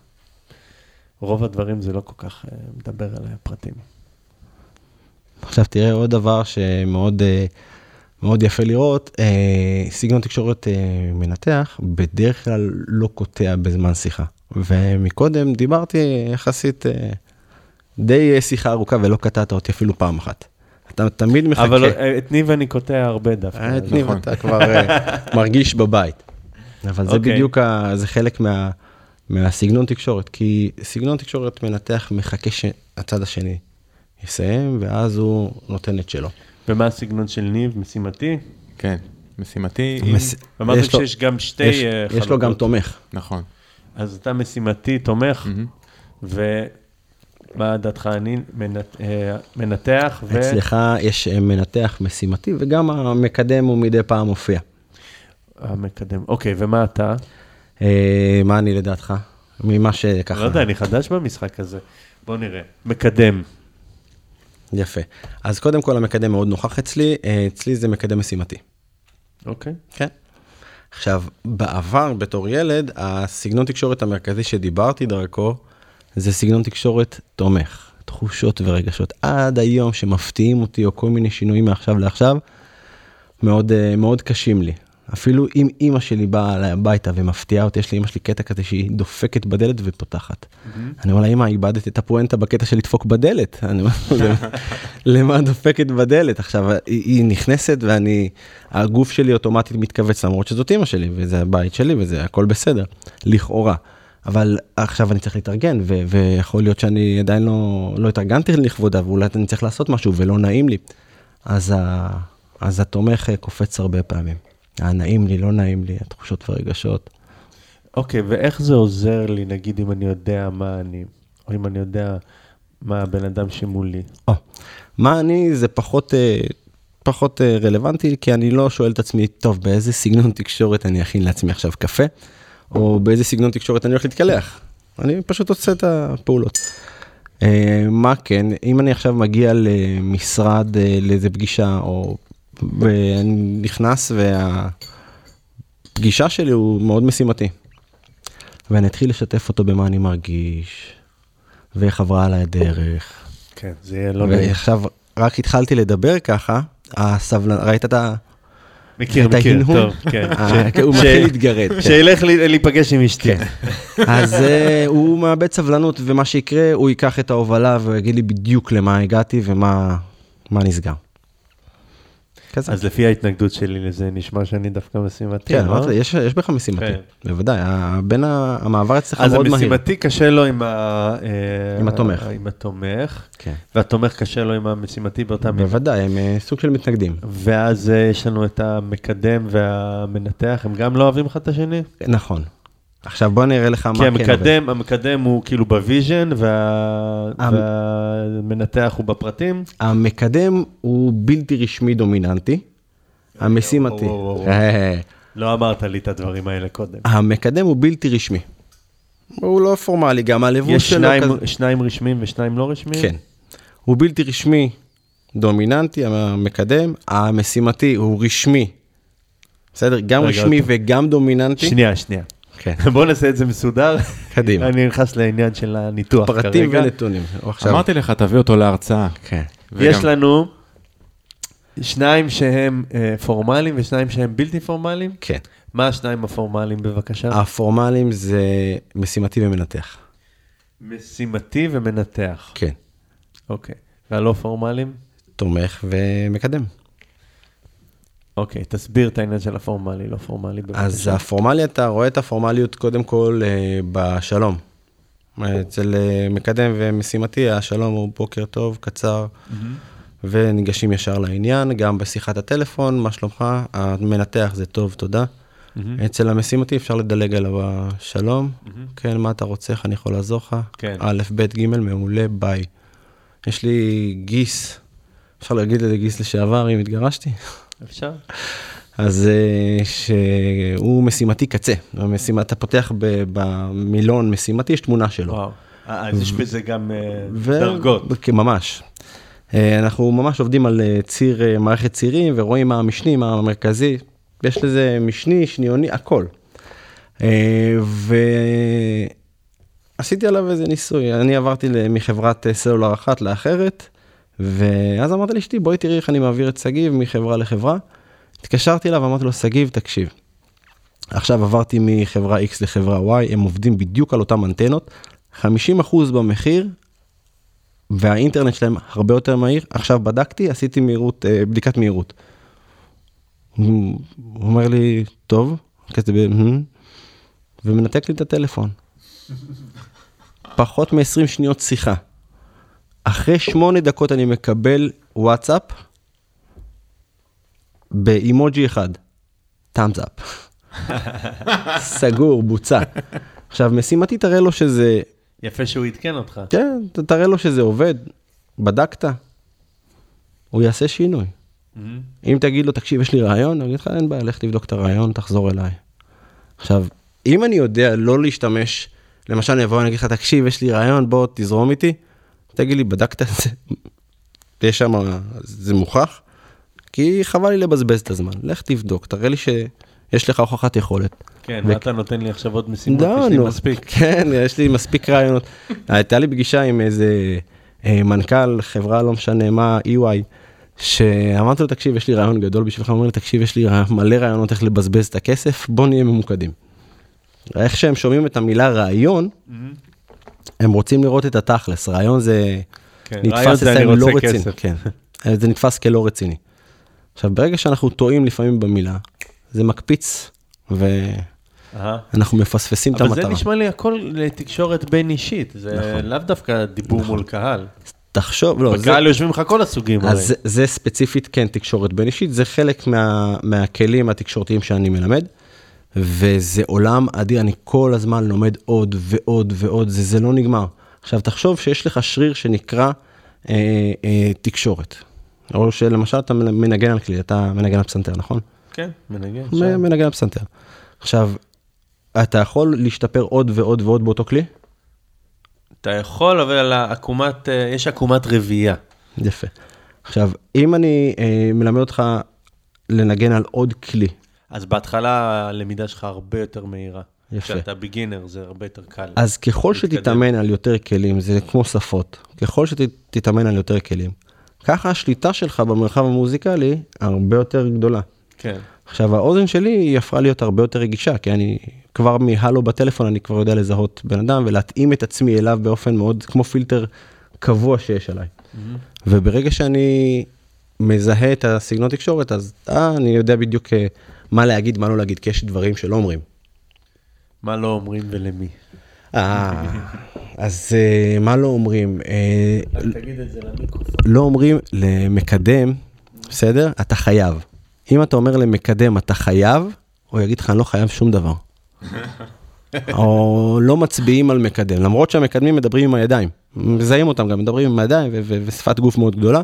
רוב הדברים זה לא כל כך אה, מדבר על הפרטים. עכשיו תראה עוד דבר שמאוד אה, מאוד יפה לראות, אה, סגנון תקשורת מנתח בדרך כלל לא קוטע בזמן שיחה. ומקודם דיברתי יחסית די שיחה ארוכה ולא קטעת אותי אפילו פעם אחת. אתה תמיד מחכה. אבל אה, את ניב אני קוטע הרבה דווקא. אה, את ניב נכון. אתה כבר אה, מרגיש בבית. אבל זה אוקיי. בדיוק, ה- זה חלק מה, מהסגנון תקשורת, כי סגנון תקשורת מנתח מחכה שהצד השני יסיים, ואז הוא נותן את שלו. ומה הסגנון של ניב, משימתי? כן, משימתי, עם- מס- אמרתם יש לו- שיש גם שתי יש, אה, יש לו גם חלוקות. תומך. נכון. אז אתה משימתי, תומך, מהמם. ומה דעתך אני מנת- אה, מנתח, ו... אצלך יש אה, מנתח משימתי, וגם המקדם הוא מדי פעם מופיע. המקדם. אוקיי, ומה אתה? אה, מה אני לדעתך? ממה שככה... לא יודע, אני חדש במשחק הזה. בוא נראה. מקדם. יפה. אז קודם כל המקדם מאוד נוכח אצלי, אה, אצלי זה מקדם משימתי. אוקיי. כן. עכשיו, בעבר, בתור ילד, הסגנון תקשורת המרכזי שדיברתי דרכו, זה סגנון תקשורת תומך, תחושות ורגשות. עד היום שמפתיעים אותי, או כל מיני שינויים מעכשיו לעכשיו, מאוד, אה, מאוד קשים לי. אפילו אם אימא שלי באה אליי הביתה ומפתיעה אותי, יש לאימא שלי קטע כזה שהיא דופקת בדלת ופותחת. אני אומר לה, אמא, איבדת את הפואנטה בקטע של לדפוק בדלת. אני אומר, "למה- דופקת בדלת? עכשיו, היא, היא נכנסת ואני, הגוף שלי אוטומטית מתכווץ, למרות שזאת אימא שלי, וזה הבית שלי, וזה הכל בסדר, לכאורה. אבל עכשיו אני צריך להתארגן, ו- ויכול להיות שאני עדיין לא, לא התארגנתי לכבודה, ואולי אני צריך לעשות משהו ולא נעים לי. אז, ה, אז התומך אה, קופץ הרבה פעמים. הנעים לי, לא נעים לי, התחושות ורגשות. אוקיי, ואיך זה עוזר לי, נגיד, אם אני יודע מה אני, או אם אני יודע מה הבן אדם שמולי? או, מה אני זה פחות, אה, פחות אה, רלוונטי, כי אני לא שואל את עצמי, טוב, באיזה סגנון תקשורת אני אכין לעצמי עכשיו קפה, או באיזה סגנון תקשורת אני הולך להתקלח. אני פשוט עושה את הפעולות. אה, מה כן, אם אני עכשיו מגיע למשרד, אה, לאיזה פגישה, או ואני נכנס והפגישה שלי הוא מאוד משימתי. ואני אתחיל לשתף אותו במה אני מרגיש, ואיך עברה עליי הדרך. כן, זה יהיה לא. ועכשיו רק התחלתי לדבר ככה, הסבלנ... ראית את, ה... מכיר, מכיר. טוב, כן. אה, ש- הוא מתחיל להתגרד. כן. שילך להיפגש עם אשתי. אז אה, הוא מאבד סבלנות, ומה שיקרה, הוא ייקח את ההובלה ויגיד לי בדיוק למה הגעתי ומה מה נסגר. כזה. אז לפי ההתנגדות שלי לזה, נשמע שאני דווקא משימתי, כן, לא? אמרתי, יש יש בך משימתי, כן. בוודאי. בין המעבר אצלך אז מאוד מהיר. המשימתי קשה לו עם ה... אה, עם התומך. עם התומך, כן. והתומך קשה לו עם המשימתי באותה מידה. בוודאי, הם אה, סוג של מתנגדים. ואז אה, יש לנו את המקדם והמנתח, הם גם לא אוהבים אחד את השני? נכון. עכשיו בוא נראה לך מה כי כן עובד. המקדם, המקדם הוא כאילו ב vision, וה... המ- והמנתח הוא בפרטים. המקדם הוא בלתי רשמי דומיננטי. המשימתי. לא אמרת לי את הדברים האלה קודם. המקדם הוא בלתי רשמי. הוא לא פורמלי, גם הלבוש יש שלו שניים, כזה. שניים רשמיים ושניים לא רשמיים? כן. הוא בלתי רשמי דומיננטי, המקדם. המשימתי הוא רשמי. בסדר? גם רשמי וגם דומיננטי. שנייה, שנייה. כן. בוא נעשה את זה מסודר. קדימה. אני נכנס לעניין של הניתוח פרטים כרגע. ונתונים. עכשיו, אמרתי לך, תביא אותו להרצאה. כן. יש וגם- לנו שניים שהם אה, פורמליים ושניים שהם בלתי פורמליים. כן. מה השניים הפורמליים בבקשה? הפורמליים זה משימתי ומנתח. משימתי ומנתח. כן. אוקיי. והלא פורמליים? תומך ומקדם. אוקיי, תסביר את העניין של הפורמלי, לא פורמלי. אז. הפורמלי, אתה רואה את הפורמליות קודם כל אה, בשלום. אה, אצל אה, מקדם ומשימתי, השלום הוא בוקר טוב, קצר, וניגשים ישר לעניין, גם בשיחת הטלפון, מה שלומך? המנתח זה טוב, תודה. אצל המשימתי אפשר לדלג עליו השלום, כן, מה אתה רוצה, איך אני יכול לעזור לך? כן. א', ב', ג', מעולה, ביי. יש לי גיס, אפשר להגיד לזה גיס לשעבר אם התגרשתי? אפשר? אז אה, שהוא משימתי קצה. המשימה, אתה פותח ב- במילון משימתי, יש תמונה שלו. וואו. אה, אז יש בזה גם אה, ו- דרגות. כן, ממש. אנחנו ממש עובדים על ציר, מערכת צירים, ורואים מה המשני, מה המרכזי. יש לזה משני, שניוני, הכל. ועשיתי עליו איזה ניסוי. אני עברתי מחברת סלולר אחת לאחרת, ואז אמרתי לאשתי, בואי תראי איך אני מעביר את שגיב מחברה לחברה. התקשרתי אליו, אמרתי לו, שגיב, תקשיב. עכשיו עברתי מחברה X לחברה Y, הם עובדים בדיוק על אותם אנטנות, 50% במחיר, והאינטרנט שלהם הרבה יותר מהיר. עכשיו בדקתי, עשיתי מהירות, אה, בדיקת מהירות. הוא אומר לי, טוב, כזה, ב- ומנתק לי את הטלפון. פחות מ-20 שניות שיחה. אחרי שמונה דקות אני מקבל וואטסאפ באימוג'י אחד, thumbs up. סגור, בוצע. עכשיו, משימתי תראה לו שזה, יפה שהוא עדכן אותך. כן, תראה לו שזה עובד, בדקת, הוא יעשה שינוי. אם תגיד לו, תקשיב, יש לי רעיון, אני אגיד לך, אין בעיה, לך תבדוק את הרעיון, תחזור אליי. עכשיו, אם אני יודע לא להשתמש, למשל אני אבוא ואני אגיד לך, תקשיב, יש לי רעיון, בוא תזרום איתי, תגיד לי, בדקת את זה? יש שם, זה מוכח? כי חבל לי לבזבז את הזמן. לך תבדוק, תראה לי שיש לך הוכחת יכולת. כן, ו- ואתה נותן לי עכשיו עוד משימות, לא, יש לי נו. מספיק. כן, יש לי מספיק רעיונות. הייתה לי פגישה עם איזה אה, מנכ"ל חברה, לא משנה מה, EY, שאמרתי לו, תקשיב, יש לי רעיון גדול בשבילך, הוא אומר לי, תקשיב, יש לי מלא רעיונות איך לבזבז את הכסף, בוא נהיה ממוקדים. איך שהם שומעים את המילה רעיון, הם רוצים לראות את התכלס. רעיון זה כן, נתפס זה אצלם לא רציני. כן, זה נתפס כלא רציני. עכשיו, ברגע שאנחנו טועים לפעמים במילה, זה מקפיץ, ואנחנו. מפספסים את אבל זה המטרה. נשמע לי הכל לתקשורת בין אישית, זה נכון. לאו דווקא דיבור מול קהל. תחשוב, לא, זה, בקהל יושבים לך כל הסוגים הרי. אז זה, זה ספציפית כן תקשורת בין אישית, זה חלק מה, מהכלים התקשורתיים שאני מלמד, וזה עולם אדיר, אני כל הזמן לומד עוד ועוד ועוד, זה, זה לא נגמר. עכשיו, תחשוב שיש לך שריר שנקרא אה, אה, תקשורת, או שלמשל אתה מנגן על כלי, אתה מנגן על פסנתר, נכון? כן, מנגן. מ-. מנגן על פסנתר. עכשיו, אתה יכול להשתפר עוד ועוד ועוד באותו כלי? אתה יכול, אבל העקומת, אה, יש עקומת רביעייה. יפה. עכשיו, אם אני אה, מלמד אותך לנגן על עוד כלי, אז בהתחלה הלמידה שלך הרבה יותר מהירה. יפה. כשאתה ביגינר זה הרבה יותר קל. אז ככל להתקדם. שתתאמן על יותר כלים, זה כמו שפות, ככל שתתאמן על יותר כלים, ככה השליטה שלך במרחב המוזיקלי הרבה יותר גדולה. כן. עכשיו, האוזן שלי היא הפכה להיות הרבה יותר רגישה, כי אני כבר מהלו בטלפון, אני כבר יודע לזהות בן אדם ולהתאים את עצמי אליו באופן מאוד, כמו פילטר קבוע שיש עליי. וברגע שאני מזהה את הסגנון תקשורת, אז אה, אני יודע בדיוק אה, מה להגיד, מה לא להגיד, כי יש דברים שלא אומרים. מה לא אומרים ולמי? אה, אז אה, מה לא אומרים? אה, תגיד את זה למיקרופון. לא אומרים למקדם, בסדר? אתה חייב. אם אתה אומר למקדם, אתה חייב, הוא יגיד לך, אני לא חייב שום דבר. או לא מצביעים על מקדם, למרות שהמקדמים מדברים עם הידיים. מזהים אותם גם, מדברים עם הידיים ושפת גוף מאוד גדולה.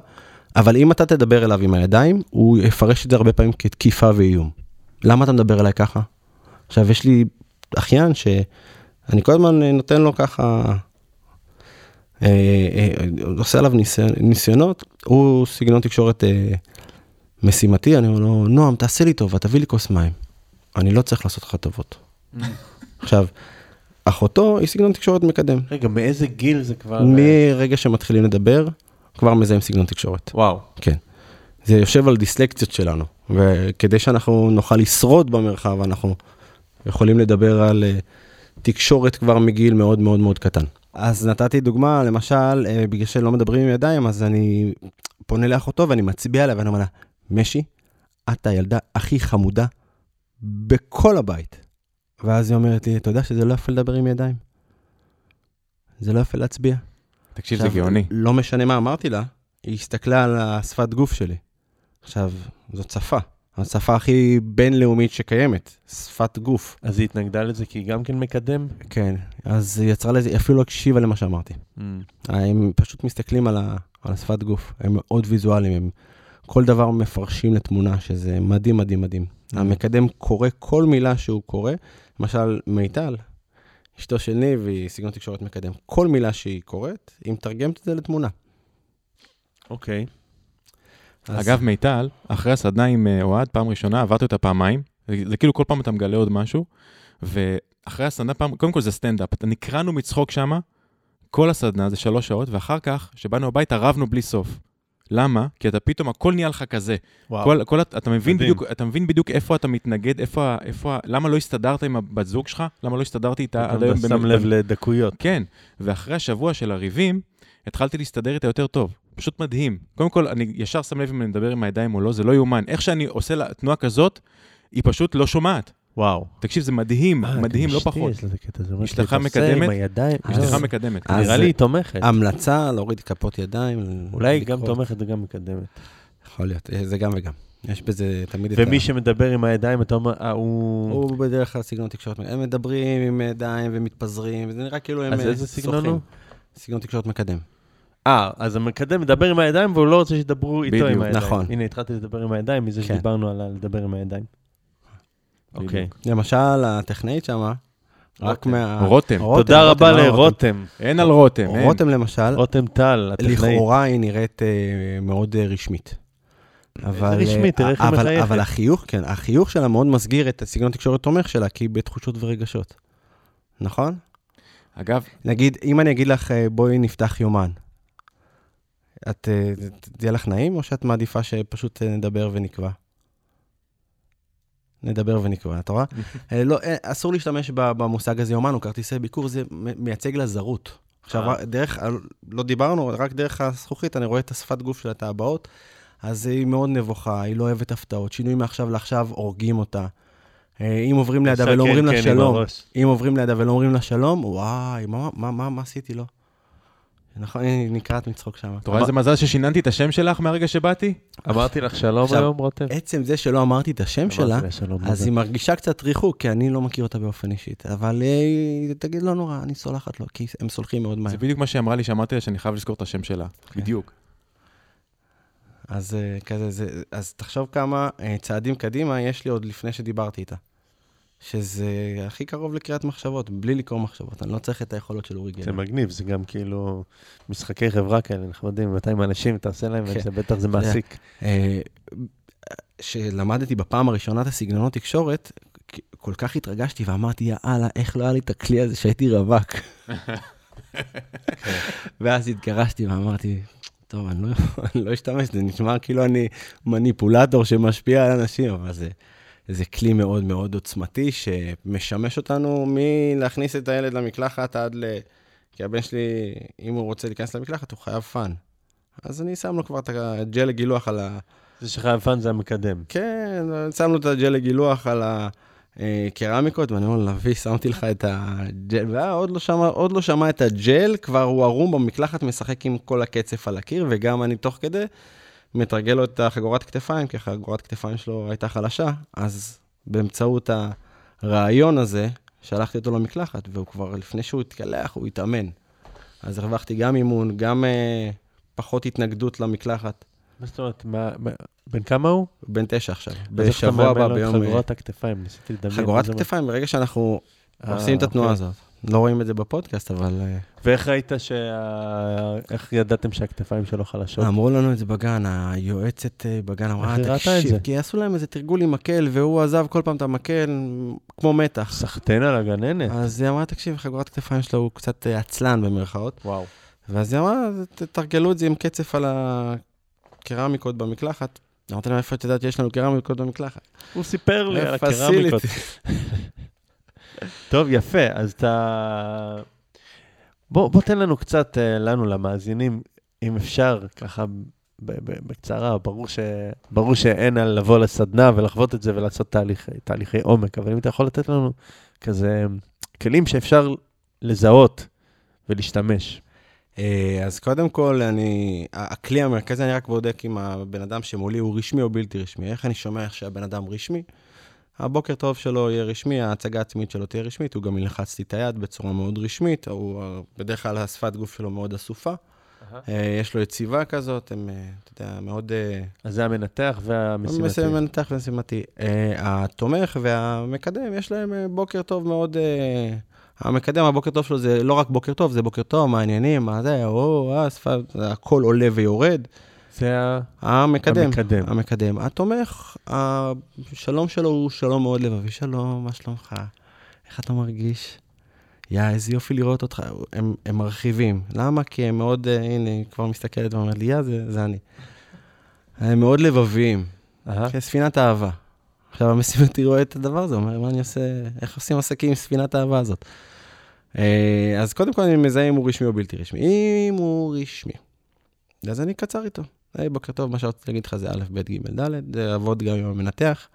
אבל אם אתה תדבר אליו עם הידיים, הוא יפרש את זה הרבה פעמים כתקיפה ואיום. למה אתה מדבר אליי ככה? עכשיו, יש לי אחיין שאני כל הזמן נותן לו ככה, אה, אה, עושה עליו ניסיונות, הוא סגנון תקשורת אה, משימתי, אני אומר לו, נועם, תעשה לי טובה, תביא לי כוס מים. אני לא צריך לעשות לך טובות. עכשיו, אחותו היא סגנון תקשורת מקדם. רגע, מאיזה גיל זה כבר... מרגע שמתחילים לדבר, כבר מזהים סגנון תקשורת. וואו. כן. זה יושב על דיסלקציות שלנו, וכדי שאנחנו נוכל לשרוד במרחב, אנחנו יכולים לדבר על אה, תקשורת כבר מגיל מאוד מאוד מאוד קטן. אז נתתי דוגמה, למשל, אה, בגלל שלא מדברים עם ידיים, אז אני פונה לאחותו ואני מצביע עליה ואני אומר לה, משי, את הילדה הכי חמודה בכל הבית. ואז היא אומרת לי, אתה יודע שזה לא יפה לדבר עם ידיים? זה לא יפה להצביע. תקשיב, זה גאוני. לא משנה מה אמרתי לה, היא הסתכלה על השפת גוף שלי. עכשיו, זאת שפה, השפה הכי בינלאומית שקיימת, שפת גוף. אז היא התנגדה לזה כי היא גם כן מקדם? כן, אז היא יצרה לזה, היא אפילו לא הקשיבה למה שאמרתי. הם פשוט מסתכלים על, ה, על השפת גוף, הם מאוד ויזואליים, הם כל דבר מפרשים לתמונה, שזה מדהים, מדהים, מדהים. המקדם קורא כל מילה שהוא קורא, למשל מיטל, אשתו של ניב, היא סגנון תקשורת מקדם. כל מילה שהיא קוראת, היא מתרגמת את זה לתמונה. אוקיי. אז- אגב, מיטל, אחרי הסדנה עם אה, אוהד, פעם ראשונה, עברתי אותה פעמיים. זה כאילו כל פעם אתה מגלה עוד משהו. ואחרי הסדנה, פעם, קודם כל זה סטנדאפ. נקרענו מצחוק שמה, כל הסדנה זה שלוש שעות, ואחר כך, כשבאנו הביתה, רבנו בלי סוף. למה? כי אתה פתאום, הכל נהיה לך כזה. וואו. כל, כל, אתה, מבין מדהים. בדיוק, אתה מבין בדיוק איפה אתה מתנגד, איפה, איפה, למה לא הסתדרת עם הבת זוג שלך? למה לא הסתדרתי איתה עד היום? אתה שם לב לדקויות. כן, ואחרי השבוע של הריבים, התחלתי להסתדר איתה יותר טוב. פשוט מדהים. קודם כל, אני ישר שם לב אם אני מדבר עם הידיים או לא, זה לא יאומן. איך שאני עושה לה תנועה כזאת, היא פשוט לא שומעת. וואו. תקשיב, זה מדהים, אה, מדהים, לא פחות. יש לזה קטע, זה אשתך לי, "תעשה מקדמת? עם הידיים. אשתך אז- מקדמת. אז- נראה לי היא תומכת. המלצה, להוריד כפות ידיים. אולי היא גם. תומכת וגם מקדמת. יכול להיות, אה, זה גם וגם. יש בזה תמיד את ה... ומי שמדבר עם הידיים, אתה אומר, אה, הוא... הוא בדרך כלל סגנון תקשורת, הם מדברים עם ידיים ומתפזרים, וזה נראה כאילו הם אז אה, איזה סגנון. הוא? סגנון תקשורת מקדם. אה, אז המקדם מדבר עם הידיים והוא לא רוצה שידברו איתו בדיוק, עם הידיים. נכון. הנה, התחלתי לדבר עם הידיים מזה כן. שדיברנו על לדבר עם הידיים. אוקיי. בדיוק. למשל, הטכנאית שמה, רק. מה... רותם. תודה רבה לרותם. אין על רותם, אין. רותם למשל, רותם טל, הטכנאית. לכאורה היא נראית אה, מאוד אה, רשמית. אבל, רשמית? תראה איך היא מחייכת. אבל החיוך, כן, החיוך שלה מאוד מסגיר את הסגנון תקשורת תומך שלה, כי היא בתחושות ורגשות. נכון? אגב, נגיד, אם אני אגיד לך, אה, בואי נפתח יומן, את, אה, יהיה לך נעים, או שאת מעדיפה שפשוט אה, נדבר ונקבע? נדבר ונקבע, אתה רואה? אה, לא, אסור להשתמש במושג הזה יומן או כרטיסי ביקור, זה מייצג לה זרות. עכשיו, דרך, לא דיברנו, רק דרך הזכוכית, אני רואה את השפת גוף שלה, את הבאות, אז היא מאוד נבוכה, היא לא אוהבת הפתעות, שינוי מעכשיו לעכשיו הורגים אותה. אם עוברים לידה ולא אומרים כן, לה כן שלום. אם עוברים לידה ולא אומרים לה שלום, וואי, מה עשיתי לו? נכון, היא נקרעת מצחוק שם. אתה רואה איזה מזל ששיננתי את השם שלך מהרגע שבאתי? אמרתי לך שלום היום, רותם? עצם זה שלא אמרתי את השם שלה, אז. היא מרגישה קצת ריחוק, כי אני לא מכיר אותה באופן אישית. אבל אה, תגיד, לא נורא, אני סולחת לו, כי הם סולחים מאוד מהר. זה בדיוק מה שהיא אמרה לי, שאמרתי לה שאני חייב לזכור את השם שלה. בדיוק. אז אה, כזה, זה, אז תחשוב כמה אה, צעדים קדימה יש לי עוד לפני שדיברתי איתה. שזה הכי קרוב לקריאת מחשבות, בלי לקרוא מחשבות. אני לא צריך את היכולות של אורי זה גלר. מגניב, זה גם כאילו משחקי חברה כאלה נחמדים, 200 אנשים, תעשה להם, כן. וזה בטח זה מעסיק. אה, שלמדתי בפעם הראשונה את הסגנונות תקשורת, כל כך התרגשתי ואמרתי, יאללה, איך לא היה לי את הכלי הזה שהייתי רווק. ואז התגרשתי ואמרתי, טוב, אני לא, אני לא אשתמש, זה נשמע כאילו אני מניפולטור שמשפיע על אנשים, אבל זה, זה כלי מאוד מאוד עוצמתי, שמשמש אותנו מלהכניס את הילד למקלחת עד ל... כי הבן שלי, אם הוא רוצה להיכנס למקלחת, הוא חייב fun. אז אני שם לו כבר את הג'ל לגילוח על ה... זה שחייב fun זה המקדם. כן, שמנו את הג'ל לגילוח על הקרמיקות, ואני אומר לו, לביא, שמתי לך את הג'ל, ועוד לא שמע, עוד לא שמע את הג'ל, כבר הוא ערום במקלחת, משחק עם כל הקצף על הקיר, וגם אני תוך כדי מתרגל לו את החגורת כתפיים, כי החגורת כתפיים שלו הייתה חלשה, אז באמצעות הרעיון הזה, שלחתי אותו למקלחת, והוא כבר, לפני שהוא התקלח, הוא התאמן. אז הרווחתי גם אימון, גם אה, פחות התנגדות למקלחת. מה זאת אומרת, מה- מה- בן כמה הוא? בן תשע עכשיו. בשבוע הבא, ביום... את חגורת הכתפיים, ניסיתי לדמיין. חגורת איזה- כתפיים, ברגע שאנחנו אה, עושים את התנועה אוקיי. הזאת. לא רואים את זה בפודקאסט, אבל אה, ואיך ראית שה... איך ידעתם שהכתפיים שלו חלשות? אמרו לנו את זה בגן, היועצת אה, בגן אמרה, תקשיב, זה?" כי עשו להם איזה תרגול עם מקל, והוא עזב כל פעם את המקל, כמו מתח. סחטיין על הגננת. אז היא אמרה, תקשיב, חגורת כתפיים שלו הוא קצת אה, עצלן במרכאות. וואו. ואז היא אמרה, תתרגלו את זה עם קצף על הקרמיקות במקלחת. אמרתי להם, איפה את יודעת שיש לנו קרמיקות במקלחת? הוא סיפר לי על הקרמיקות. טוב, יפה, אז אתה... בוא, בוא תן לנו קצת, אה, לנו, למאזינים, אם אפשר, ככה בקצרה, ברור, ש... ברור שאין על לבוא לסדנה ולחוות את זה ולעשות תהליך, תהליכי עומק, אבל אם אתה יכול לתת לנו כזה כלים שאפשר לזהות ולהשתמש. אה, אז קודם כל, אני, הכלי המרכזי, אני רק בודק אם הבן אדם שמולי הוא רשמי או בלתי רשמי. איך אני שומע שהבן אדם רשמי? הבוקר טוב שלו יהיה רשמי, ההצגה העצמית שלו תהיה רשמית, הוא גם ילחץ לי את היד בצורה מאוד רשמית, הוא אה, בדרך כלל השפת גוף שלו מאוד אסופה. אה, יש לו יציבה כזאת, הם, אה, אתה יודע, מאוד... אז זה המנתח והמשימתי. מנתח ומשימתי. אה, התומך והמקדם, יש להם בוקר טוב מאוד... המקדם, הבוקר טוב שלו זה לא רק בוקר טוב, זה בוקר טוב, מה העניינים, מה זה, או, אה, שפה, הכל עולה ויורד. זה. המקדם. המקדם. המקדם. התומך, השלום שלו הוא שלום מאוד לבבי. שלום, מה שלומך? איך אתה מרגיש? יא, איזה יופי לראות אותך. הם, הם מרחיבים. למה? כי הם מאוד, אה, הנה, היא כבר מסתכלת ואומרת לי, יא, זה, זה אני. הם מאוד לבביים. אהה. כספינת אהבה. עכשיו המשימתי רואה את הדבר הזה, אומר, מה אני עושה, איך עושים עסקים עם ספינת האהבה הזאת? אה, אז קודם כל אני מזהה אם הוא רשמי או בלתי רשמי. אם הוא רשמי, אז אני קצר איתו. היי, בוקר טוב, מה שרציתי להגיד לך זה א', ב', ג', ד', זה לעבוד גם עם המנתח.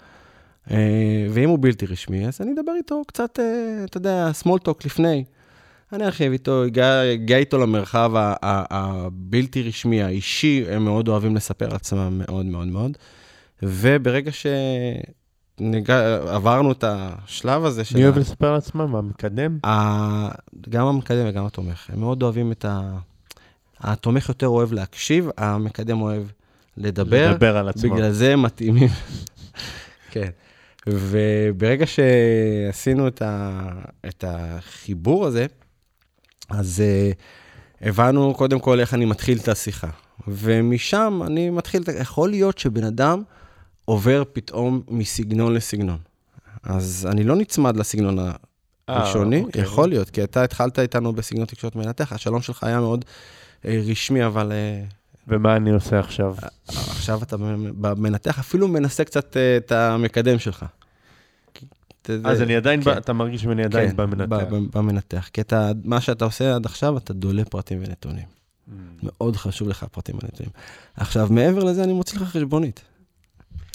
אה, ואם הוא בלתי רשמי, אז אני אדבר איתו קצת, אה, אתה יודע, small talk לפני. אני ארחיב איתו, אגע איתו למרחב הבלתי רשמי, האישי, הם מאוד אוהבים לספר על עצמם מאוד מאוד מאוד. וברגע שעברנו את השלב הזה של... מי אוהב לספר על עצמם? המקדם? גם המקדם וגם התומך, הם מאוד אוהבים את ה... התומך יותר אוהב להקשיב, המקדם אוהב לדבר. לדבר על עצמו. בגלל זה הם מתאימים. כן. וברגע שעשינו את, ה... את החיבור הזה, אז uh, הבנו קודם כל איך אני מתחיל את השיחה. ומשם אני מתחיל, יכול להיות שבן אדם עובר פתאום מסגנון לסגנון. אז אני לא נצמד לסגנון אה, הראשוני, אוקיי. יכול להיות, כי אתה התחלת איתנו בסגנון תקשורת מנתח, השלום שלך היה מאוד רשמי, אבל אה, ומה אני עושה עכשיו? עכשיו אתה במנתח, אפילו מנסה קצת אה, את המקדם שלך. אז אני עדיין, כן. אתה מרגיש שאני עדיין כן, במנתח. ב- במנתח. כי מה שאתה עושה עד עכשיו, אתה דולה פרטים ונתונים. מאוד חשוב לך פרטים ונתונים. עכשיו, מעבר לזה, אני מוציא לך חשבונית.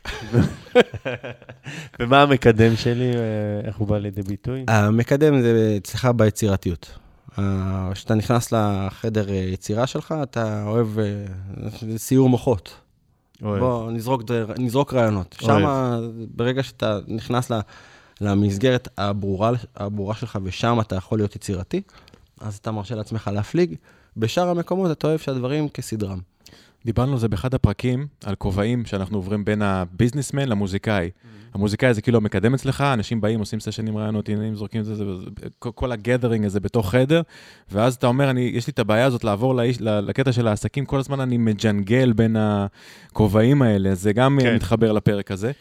ומה המקדם שלי, אה, איך הוא בא לידי ביטוי? המקדם זה אצלך ביצירתיות. אה, כשאתה נכנס לחדר אה, יצירה שלך, אתה אוהב אה, סיור מוחות. אוהב. בוא נזרוק, נזרוק רעיונות. שם, ברגע שאתה נכנס ל- למסגרת הברורה, הברורה שלך, ושם אתה יכול להיות יצירתי, אז אתה מרשה לעצמך להפליג. בשאר המקומות אתה אוהב שהדברים כסדרם. דיברנו על זה באחד הפרקים, על כובעים שאנחנו עוברים בין הביזנסמן למוזיקאי. המוזיקאי זה כאילו המקדם אצלך, אנשים באים, עושים סשנים רעיונות, עניינים, זורקים את זה, זה, כל- הגדרינג הזה בתוך חדר, ואז אתה אומר, אני, יש לי את הבעיה הזאת לעבור לאיש, ל- לקטע של העסקים, כל הזמן אני מג'נגל בין הכובעים האלה, זה גם כן. מתחבר לפרק הזה.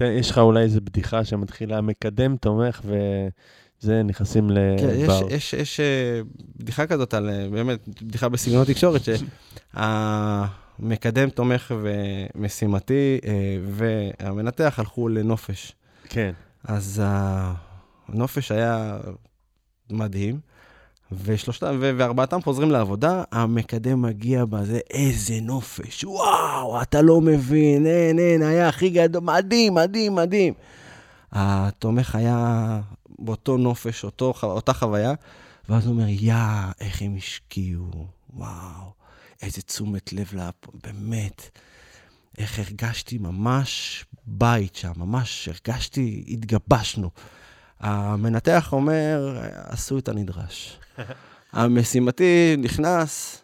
יש לך אולי איזה בדיחה שמתחילה מקדם, תומך, וזה, נכנסים כן, יש, לבר. יש, יש אה, בדיחה כזאת על, אה, באמת, בדיחה בסגנון תקשורת, שהמקדם תומך ומשימתי אה, והמנתח הלכו לנופש. כן. אז הנופש היה מדהים, ושלושתם, ו- וארבעתם חוזרים לעבודה, המקדם מגיע בזה, איזה נופש, וואו, אתה לא מבין, אין, אין, היה הכי גדול, מדהים, מדהים, מדהים. התומך היה באותו נופש, אותו, אותה חוויה, ואז הוא אומר, יא, איך הם השקיעו, וואו, איזה תשומת לב, לה, באמת. איך הרגשתי ממש בית שם, ממש הרגשתי, התגבשנו. המנתח אומר, עשו את הנדרש. המשימתי נכנס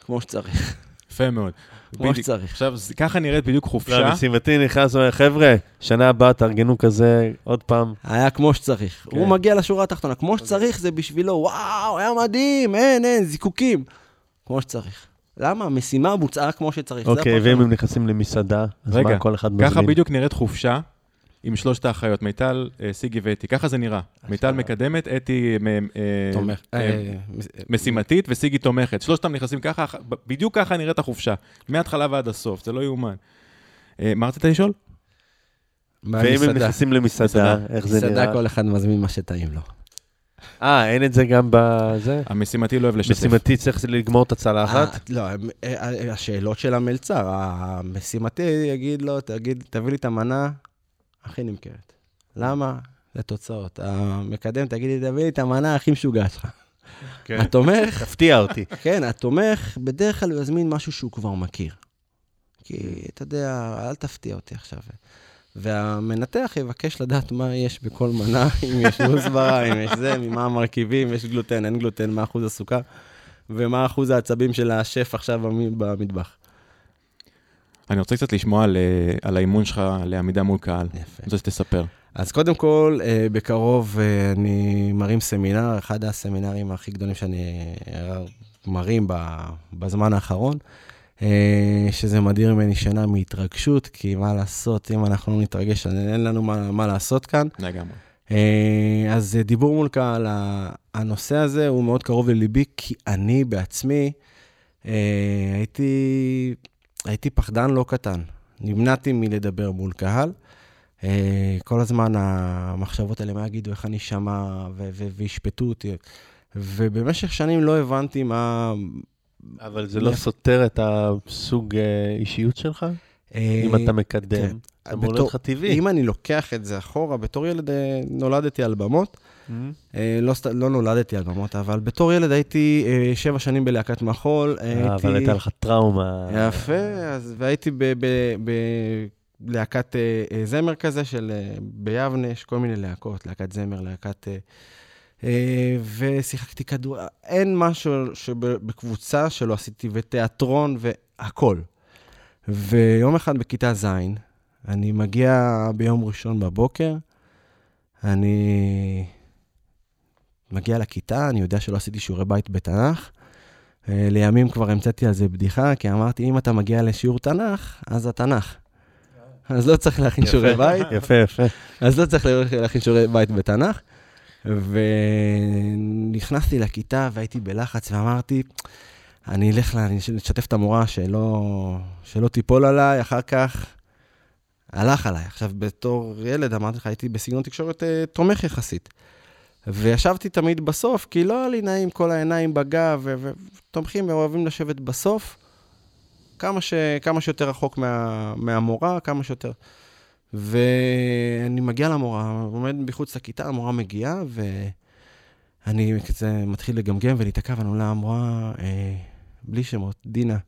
כמו שצריך. יפה מאוד. כמו. שצריך. עכשיו, ככה נראית בדיוק חופשה. למשימתי נכנס ואומר, חבר'ה, שנה הבאה תארגנו כזה עוד פעם. היה כמו שצריך. כן. הוא מגיע לשורה התחתונה, כמו שצריך זה בשבילו, וואו, היה מדהים, אין, אין, זיקוקים. כמו שצריך. למה? המשימה בוצעה כמו שצריך. אוקיי. ואם הם נכנסים למסעדה, אז רגע, מה כל אחד מזמין? ככה בדיוק נראית חופשה עם שלושת האחיות, מיטל, אה, סיגי ואתי. ככה זה נראה. מיטל מקדמת, אתי אה, תומך. אה, אה, משימתית וסיגי תומכת. שלושתם נכנסים ככה, בדיוק ככה נראית החופשה. מההתחלה ועד הסוף, זה לא יאומן. מה רצית לשאול? ואם הם. נכנסים למסעדה, איך זה מסעדה נראה? כל אחד מזמין מה שטעים לו. אה, אין את זה גם בזה? המשימתי לא אוהב לשתף. משימתי צריך לגמור את הצלחת? לא, השאלות של המלצר, המשימתי יגיד לו, תגיד, תביא לי את המנה הכי נמכרת. למה? לתוצאות. המקדם, תגיד לי, תביא לי את המנה הכי משוגעת שלך. כן. התומך, תפתיע אותי. כן, התומך, בדרך כלל הוא יזמין משהו שהוא כבר מכיר. כי, אתה יודע, אל תפתיע אותי עכשיו. והמנתח יבקש לדעת מה יש בכל מנה, אם יש מוסברה, אם יש זה, ממה המרכיבים, יש גלוטן, אין גלוטן, מה אחוז הסוכר, ומה אחוז העצבים של השף עכשיו במ- במטבח. אני רוצה קצת לשמוע על, אה, על האימון שלך לעמידה מול קהל. יפה. אני רוצה שתספר. אז קודם כל, אה, בקרוב אה, אני מרים סמינר, אחד הסמינרים הכי גדולים שאני מרים בזמן האחרון, שזה מדיר ממני שינה מהתרגשות, כי מה לעשות, אם אנחנו לא נתרגש, אין לנו מה, מה לעשות כאן. לגמרי. אז דיבור מול קהל, הנושא הזה הוא מאוד קרוב לליבי, כי אני בעצמי הייתי, הייתי פחדן לא קטן. נמנעתי מלדבר מול קהל. אה, כל הזמן המחשבות האלה, מה יגידו, איך אני אשמע, ו- וישפטו אותי. ובמשך שנים לא הבנתי מה... אבל זה לא סותר את הסוג אה, אישיות שלך? אה, אם אתה מקדם, כן. זה אמור להיות לך טבעי. אם אני לוקח את זה אחורה, בתור ילד נולדתי על במות. אה, לא, לא נולדתי על במות, אבל בתור ילד הייתי אה, שבע שנים בלהקת מחול. אה, הייתי... אבל הייתה לך טראומה. יפה, אז, והייתי בלהקת זמר כזה של ביבנה, יש כל מיני להקות, להקת זמר, להקת... ושיחקתי כדור, אין משהו שבקבוצה שלא עשיתי, ותיאטרון והכול. ויום אחד בכיתה ז', אני מגיע ביום ראשון בבוקר, אני מגיע לכיתה, אני יודע שלא עשיתי שיעורי בית בתנ"ך. אה, לימים כבר המצאתי על זה בדיחה, כי אמרתי, אם אתה מגיע לשיעור תנ"ך, אז התנ"ך. אז לא צריך להכין שיעורי בית, יפה, יפה. אז לא צריך להכין שיעורי בית בתנ"ך. ונכנסתי לכיתה והייתי בלחץ ואמרתי, אני אלך, לה- אני אשתף את המורה שלא, שלא תיפול עליי, אחר כך הלך עליי. עכשיו, בתור ילד, אמרתי לך, הייתי בסגנון תקשורת אה, תומך יחסית. וישבתי תמיד בסוף, כי לא היה לי נעים כל העיניים בגב, ותומכים אוהבים לשבת בסוף, כמה, ש- כמה שיותר רחוק מה- מהמורה, כמה שיותר... ואני מגיע למורה, עומד מחוץ לכיתה, המורה מגיעה, ואני כזה מתחיל לגמגם ולהיתקע, ואני אומר לה, המורה, אה, בלי שמות, דינה.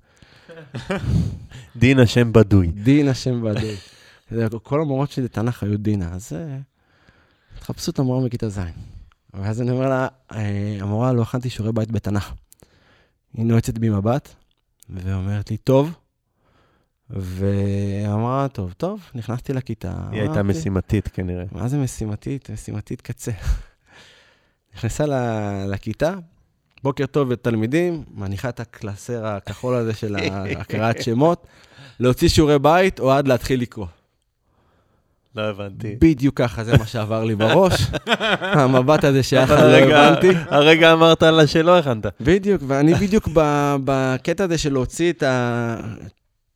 דין השם בדוי. דינה שם בדוי. כל המורות שלי לתנ"ך היו דינה, אז אה, תחפשו את המורה מכיתה ז'. ואז אני אומר לה, אה, המורה, לא הכנתי שיעורי בית בתנ"ך. היא נועצת בי מבט, ואומרת לי, טוב. ואמרה, טוב, טוב, נכנסתי לכיתה. היא הייתה משימתית כנראה. מה זה משימתית? משימתית קצה. נכנסה לכיתה, בוקר טוב לתלמידים, מניחה את הקלסר הכחול הזה של הקראת שמות, להוציא שיעורי בית או עד להתחיל לקרוא. לא הבנתי. בדיוק ככה, זה מה שעבר לי בראש. המבט הזה שהיה לך, לא הבנתי. הרגע אמרת לה שלא הכנת. בדיוק, ואני בדיוק בקטע הזה של להוציא את, ה...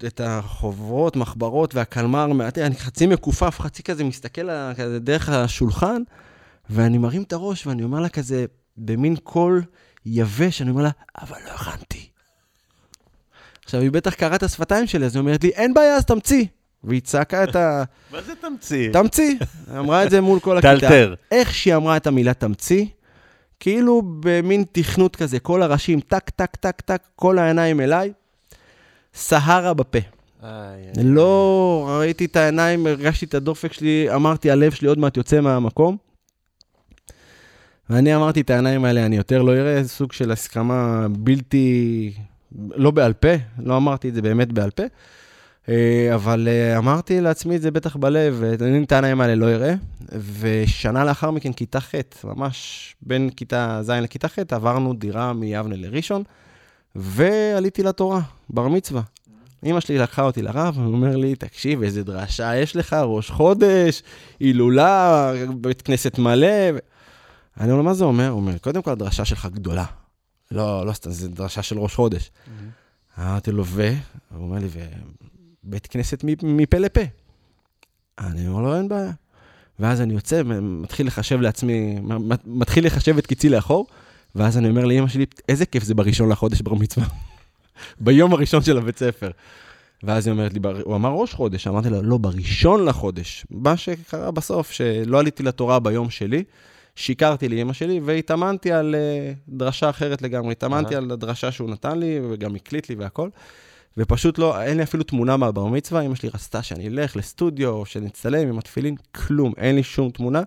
את החוברות, מחברות והקלמר, אני חצי מכופף, חצי כזה מסתכל כזה דרך השולחן, ואני מרים את הראש ואני אומר לה כזה, במין קול יבש, אני אומר לה, אבל לא הכנתי. עכשיו, היא בטח קראה את השפתיים שלי, אז היא אומרת לי, אין בעיה, אז תמציא. והיא צעקה את ה... מה זה תמציא? תמציא. אמרה את זה מול כל הכיתה. תאלתר. איך שהיא אמרה את המילה תמציא, כאילו במין תכנות כזה, כל הראשים, טק, טק, טק, טק, כל העיניים אליי, סהרה בפה. לא ראיתי את העיניים, הרגשתי את הדופק שלי, אמרתי, הלב שלי עוד מעט יוצא מהמקום. ואני אמרתי את העיניים האלה, אני יותר לא אראה, זה סוג של הסכמה בלתי, לא בעל פה, לא אמרתי את זה באמת בעל פה, אבל אה, אמרתי לעצמי את זה בטח בלב, אני את העיניים האלה לא אראה. ושנה לאחר מכן, כיתה ח', ממש בין כיתה ז' לכיתה ח', עברנו דירה מיבנה לראשון, ועליתי לתורה, בר מצווה. אמא שלי לקחה אותי לרב, הוא אומר לי, תקשיב, איזה דרשה יש לך, ראש חודש, הילולה, בית כנסת מלא. ו- אני אומר לו, מה זה אומר? הוא אומר, קודם כל, הדרשה שלך גדולה. לא, לא סתם, זו דרשה של ראש חודש. אמרתי לו, ו? הוא אומר לי, ובית כנסת מפה לפה. אני אומר לו, אין בעיה. ואז אני יוצא, מתחיל לחשב לעצמי, מתחיל לחשב את קיצי לאחור, ואז אני אומר לאמא שלי, איזה כיף זה בראשון לחודש בר מצווה. ביום הראשון של הבית ספר. ואז היא אומרת לי, "בר- הוא אמר ראש חודש, אמרתי לה, לא, בראשון לחודש. מה שקרה בסוף, שלא עליתי לתורה ביום שלי, שיקרתי לאמא שלי והתאמנתי על אה, דרשה אחרת לגמרי. התאמנתי. על הדרשה שהוא נתן לי, וגם הקליט לי והכל. ופשוט לא, אין לי אפילו תמונה מהבר מצווה, אמא שלי רצתה שאני אלך לסטודיו, או שנצטלם עם התפילין, כלום, אין לי שום תמונה.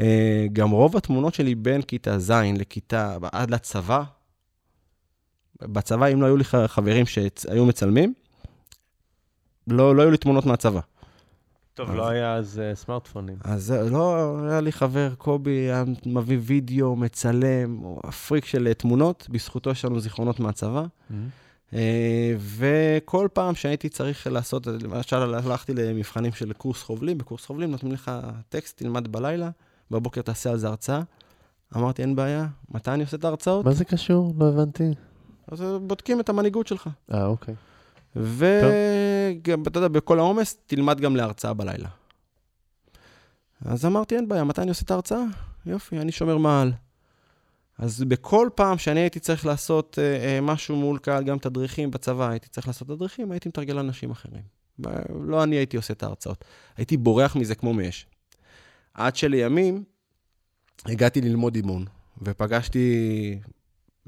אה, גם רוב התמונות שלי בין כיתה ז' לכיתה, עד לצבא, בצבא, אם לא היו לי חברים שהיו מצלמים, לא, לא היו לי תמונות מהצבא. טוב, אז- לא היה אז אה, סמארטפונים. אז זה- לא, היה לי חבר, קובי, היה מביא וידאו, מצלם, הפריק של אה, תמונות, בזכותו יש לנו זיכרונות מהצבא. אה, וכל פעם שהייתי צריך לעשות, למשל הלכתי למבחנים של קורס חובלים, בקורס חובלים נותנים לך טקסט, תלמד בלילה, בבוקר תעשה על זה הרצאה. אמרתי, אין בעיה, מתי אני עושה את ההרצאות? מה זה קשור? לא הבנתי. אז בודקים את המנהיגות שלך. אה, אוקיי. וגם, אתה יודע, בכל העומס, תלמד גם להרצאה בלילה. אז אמרתי, אין בעיה, מתי אני עושה את ההרצאה? יופי, אני שומר מעל. אז בכל פעם שאני הייתי צריך לעשות אה, אה, משהו מול קהל, גם תדריכים בצבא, הייתי צריך לעשות תדריכים, הייתי מתרגל לאנשים אחרים. לא אני הייתי עושה את ההרצאות. הייתי בורח מזה כמו מאש. עד שלימים הגעתי ללמוד אימון, ופגשתי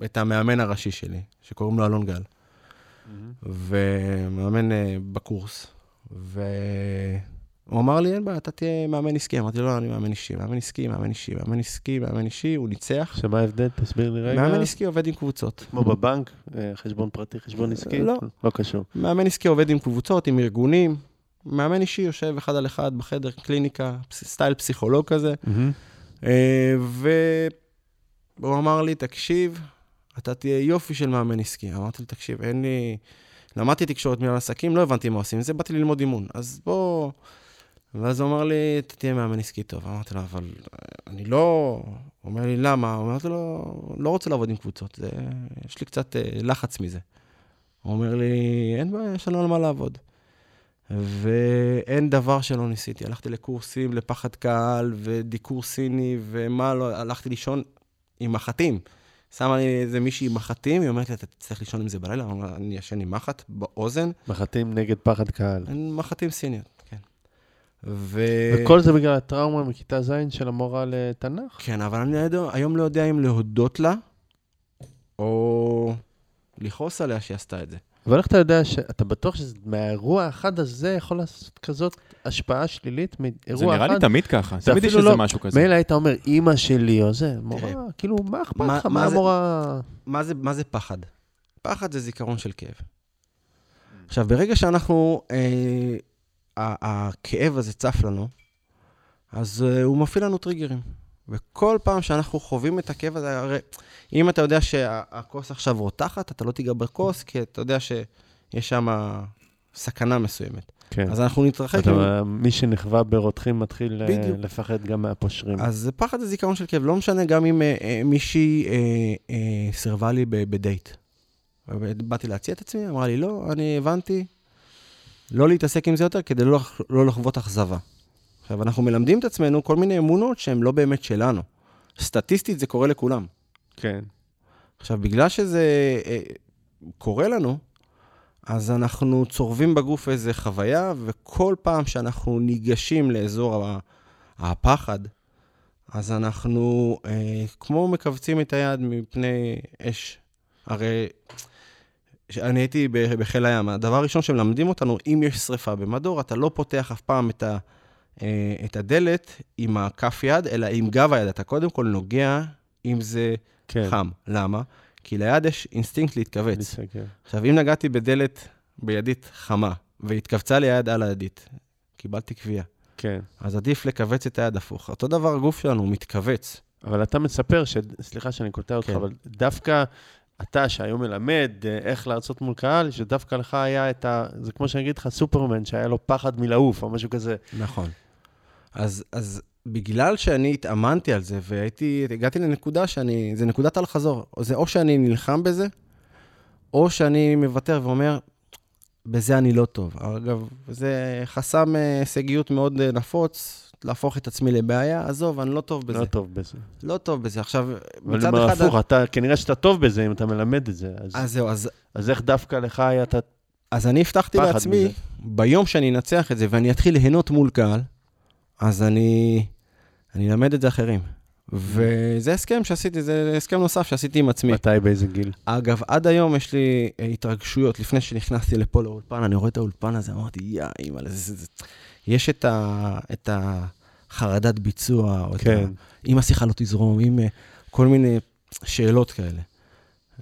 את המאמן הראשי שלי, שקוראים לו אלון גל. ומאמן אה, בקורס, והוא אמר לי, אין בעיה, אתה תהיה מאמן עסקי. אמרתי לו, לא, אני מאמן אישי, מאמן עסקי, מאמן אישי, מאמן עסקי, מאמן אישי, הוא ניצח. שמה ההבדל? תסביר לי רגע. מאמן עסקי עובד עם קבוצות. כמו בבנק, אה, חשבון פרטי, חשבון עסקי? לא. לא קשור. מאמן עסקי עובד עם קבוצות, עם ארגונים. מאמן אישי יושב אחד על אחד בחדר, קליניקה, סטייל פסיכולוג כזה. אה, והוא אמר לי, תקשיב, אתה תהיה יופי של מאמן עסקי. אמרתי לו, תקשיב, אין לי... למדתי תקשורת מנהל עסקים, לא הבנתי מה עושים עם זה, באתי ללמוד אימון. אז בוא... ואז הוא אמר לי, אתה תהיה מאמן עסקי טוב. אמרתי לו, אבל אה, אני לא... הוא אומר לי, למה? אמרתי לו, לא רוצה לעבוד עם קבוצות, זה... יש לי קצת אה, לחץ מזה. הוא אומר לי, אין בעיה, יש לנו על מה לעבוד. ואין דבר שלא ניסיתי. הלכתי לקורסים לפחד קהל ודיקור סיני ומה לא, הלכתי לישון עם מחטים. שמה לי איזה מישהי עם מחטים, היא אומרת לי, אתה תצטרך לישון עם זה בלילה? אני ישן עם מחט באוזן, מחטים נגד פחד קהל. מחטים סיניות. ו... וכל זה בגלל הטראומה מכיתה ז' של המורה לתנ"ך? כן, אבל אני לא- היום לא יודע אם להודות לה, או לכעוס עליה שהיא עשתה את זה. אבל איך אתה יודע שאתה בטוח שמהאירוע האחד הזה יכול לעשות כזאת השפעה שלילית מאירוע אחד? זה נראה לי תמיד ככה, תמיד יש איזה לא- משהו כזה. מילא היית אומר, אימא שלי או זה, מורה, כאילו, מה אכפת מה- לך? מה המורה... מה זה, מה זה פחד? פחד זה זיכרון של כאב. עכשיו, ברגע שאנחנו, אה, הכאב הזה צף לנו, אז אה, הוא מפעיל לנו טריגרים. וכל פעם שאנחנו חווים את הכאב הזה, הרי אם אתה יודע שהכוס עכשיו רותחת, אתה לא תיגע בכוס, כי אתה יודע שיש שם סכנה מסוימת. כן. אז אנחנו נתרחק. עם- אתה, מי שנכווה ברותחים מתחיל אה, בדיוק. לפחד גם מהפושרים. אז פחד זה זיכרון של כאב, לא משנה גם אם אה, אה, מישהי אה, אה, סירבה לי בדייט. באתי להציע את עצמי, אמרה לי, לא, אני הבנתי לא להתעסק עם זה יותר כדי לא, לא לחוות אכזבה. עכשיו, אנחנו מלמדים את עצמנו כל מיני אמונות שהן לא באמת שלנו. סטטיסטית זה קורה לכולם. כן. עכשיו, בגלל שזה אה, קורה לנו, אז אנחנו צורבים בגוף איזו חוויה, וכל פעם שאנחנו ניגשים לאזור הפחד, אז אנחנו אה, כמו מכווצים את היד מפני אש. הרי אני הייתי בחיל הים, הדבר הראשון שמלמדים אותנו, אם יש שריפה במדור, אתה לא פותח אף פעם את, ה, אה, את הדלת עם הכף יד, אלא עם גב היד. אתה קודם כל נוגע אם זה כן. חם. למה? כי ליד יש אינסטינקט להתכווץ. עכשיו, אם נגעתי בדלת בידית חמה, והתכווצה לי היד על הידית, קיבלתי קביעה. כן. אז עדיף לכווץ את היד הפוך. אותו דבר הגוף שלנו, הוא מתכווץ. אבל אתה מספר, ש... סליחה שאני קוטע אותך, כן. אבל דווקא אתה, שהיום מלמד אה, איך להרצות מול קהל, שדווקא לך היה את ה... זה כמו שאני אגיד לך, סופרמן, שהיה לו פחד מלעוף, או משהו כזה. נכון. אז, אז בגלל שאני התאמנתי על זה, והייתי, הגעתי לנקודה שאני, זה נקודת אל-חזור. זה או שאני נלחם בזה, או שאני מוותר ואומר, בזה אני לא טוב. אגב, זה חסם אה, הישגיות מאוד אה, נפוץ, להפוך את עצמי לבעיה. עזוב, אני לא טוב בזה. לא טוב בזה. לא טוב בזה. עכשיו, אבל מצד אחד... הפוך, אתה, כנראה שאתה טוב בזה אם אתה מלמד את זה. אז, אז זהו, אז, אז איך דווקא לך היה את ה... אז אני הבטחתי לעצמי, מזה. ביום שאני אנצח את זה ואני אתחיל ליהנות מול קהל, אז אני, אני אלמד את זה אחרים. וזה הסכם שעשיתי, זה הסכם נוסף שעשיתי עם עצמי. מתי, באיזה גיל? אגב, עד היום יש לי אה, התרגשויות. לפני שנכנסתי לפה לאולפן, אני רואה את האולפן הזה, אמרתי, יא, אימא, זה, זה, זה. יש את, ה, את החרדת ביצוע, או את כן. ה, אם השיחה לא תזרום, אם אה, כל מיני שאלות כאלה.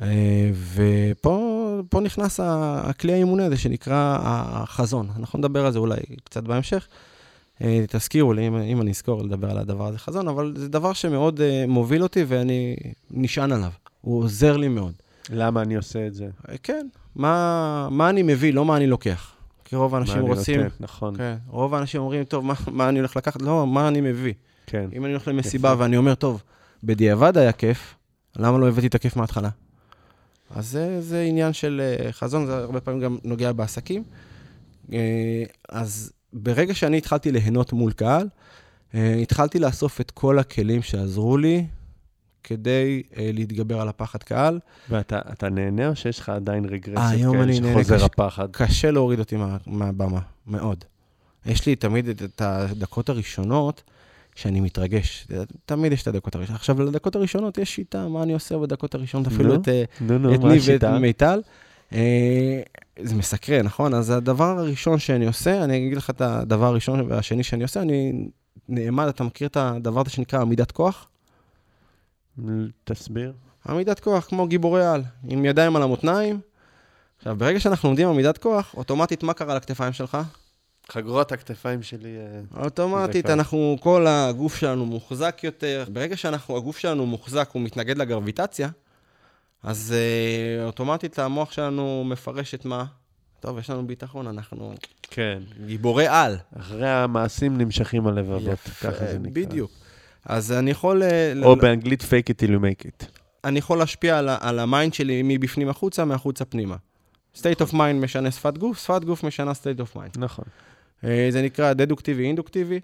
אה, ופה פה נכנס הכלי האימוני הזה שנקרא החזון. אנחנו נדבר על זה אולי קצת בהמשך. אה, תזכירו לי, אם, אם אני אזכור לדבר על הדבר הזה חזון, אבל זה דבר שמאוד אה, מוביל אותי ואני נשען עליו. הוא עוזר לי מאוד. למה אני עושה את זה? כן, מה, מה אני מביא, לא מה אני לוקח. כי רוב מה האנשים אני רוצים... נותן, נכון, כן, רוב האנשים אומרים, טוב, מה, מה אני הולך לקחת? לא, מה אני מביא. כן. אם אני הולך למסיבה ואני אומר, טוב, בדיעבד היה כיף, למה לא הבאתי את הכיף מההתחלה? אז זה, זה עניין של אה, חזון, זה הרבה פעמים גם נוגע בעסקים. אה, אז ברגע שאני התחלתי ליהנות מול קהל, אה, התחלתי לאסוף את כל הכלים שעזרו לי כדי אה, להתגבר על הפחד קהל. ואתה אתה נהנה או שיש לך עדיין רגרסיות היום כאלה אני נהנה, שחוזר קשה- הפחד? קשה להוריד אותי מה, מהבמה, מאוד. יש לי תמיד את, את הדקות הראשונות שאני מתרגש. תמיד יש את הדקות הראשונות. עכשיו, לדקות הראשונות יש שיטה, מה אני עושה בדקות הראשונות, אפילו נו, את, אה, מה ניב ואת? מיטל. אה, זה מסקרן, נכון? אז הדבר הראשון שאני עושה, אני אגיד לך את הדבר הראשון והשני שאני עושה, אני נעמד, אתה מכיר את הדבר הזה שנקרא עמידת כוח? תסביר. עמידת כוח, כמו גיבורי על, עם ידיים על המותניים. עכשיו, ברגע שאנחנו עומדים עמידת כוח, אוטומטית, מה קרה לכתפיים שלך? חגורות הכתפיים שלי... אה, אוטומטית, אנחנו, כל הגוף שלנו מוחזק יותר. ברגע שאנחנו, הגוף שלנו מוחזק, הוא מתנגד לגרביטציה, אז אה, אוטומטית המוח שלנו מפרש את מה? טוב, יש לנו ביטחון, אנחנו כן. גיבורי על. אחרי המעשים נמשכים הלבבות, ככה זה נקרא. בדיוק. אז אני יכול, אה, או ל- באנגלית fake it till you make it. אני יכול להשפיע על, על ה mind שלי מבפנים החוצה, מהחוצה פנימה. state of mind משנה שפת גוף, שפת גוף משנה state of mind. נכון. אה, זה נקרא דדוקטיבי, אינדוקטיבי. אה,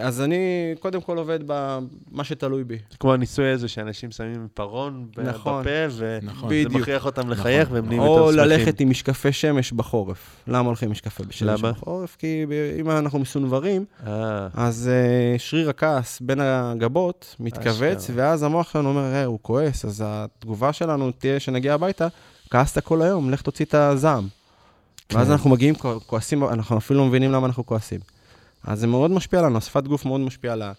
אז אני קודם כל עובד במה שתלוי בי. זה כמו הניסוי הזה שאנשים שמים עיפרון ב- נכון. בפה, וזה נכון. מכריח אותם לחייך והם נהיים או יותר שמחים. ללכת עם משקפי שמש בחורף. למה הולכים עם משקפי שמש? בחורף? כי ב- אם אנחנו מסונוורים, אה, אז uh, שריר הכעס בין הגבות מתכווץ, אשכרה. ואז המוח שלנו אומר, אה, הוא כועס, אז התגובה שלנו תהיה שנגיע הביתה, כעסת כל היום, לך תוציא את הזעם. ואז כן. אנחנו מגיעים כוע- כועסים, אנחנו אפילו לא מבינים למה אנחנו כועסים. אז זה מאוד משפיע עלינו, השפת גוף מאוד משפיעה על ה...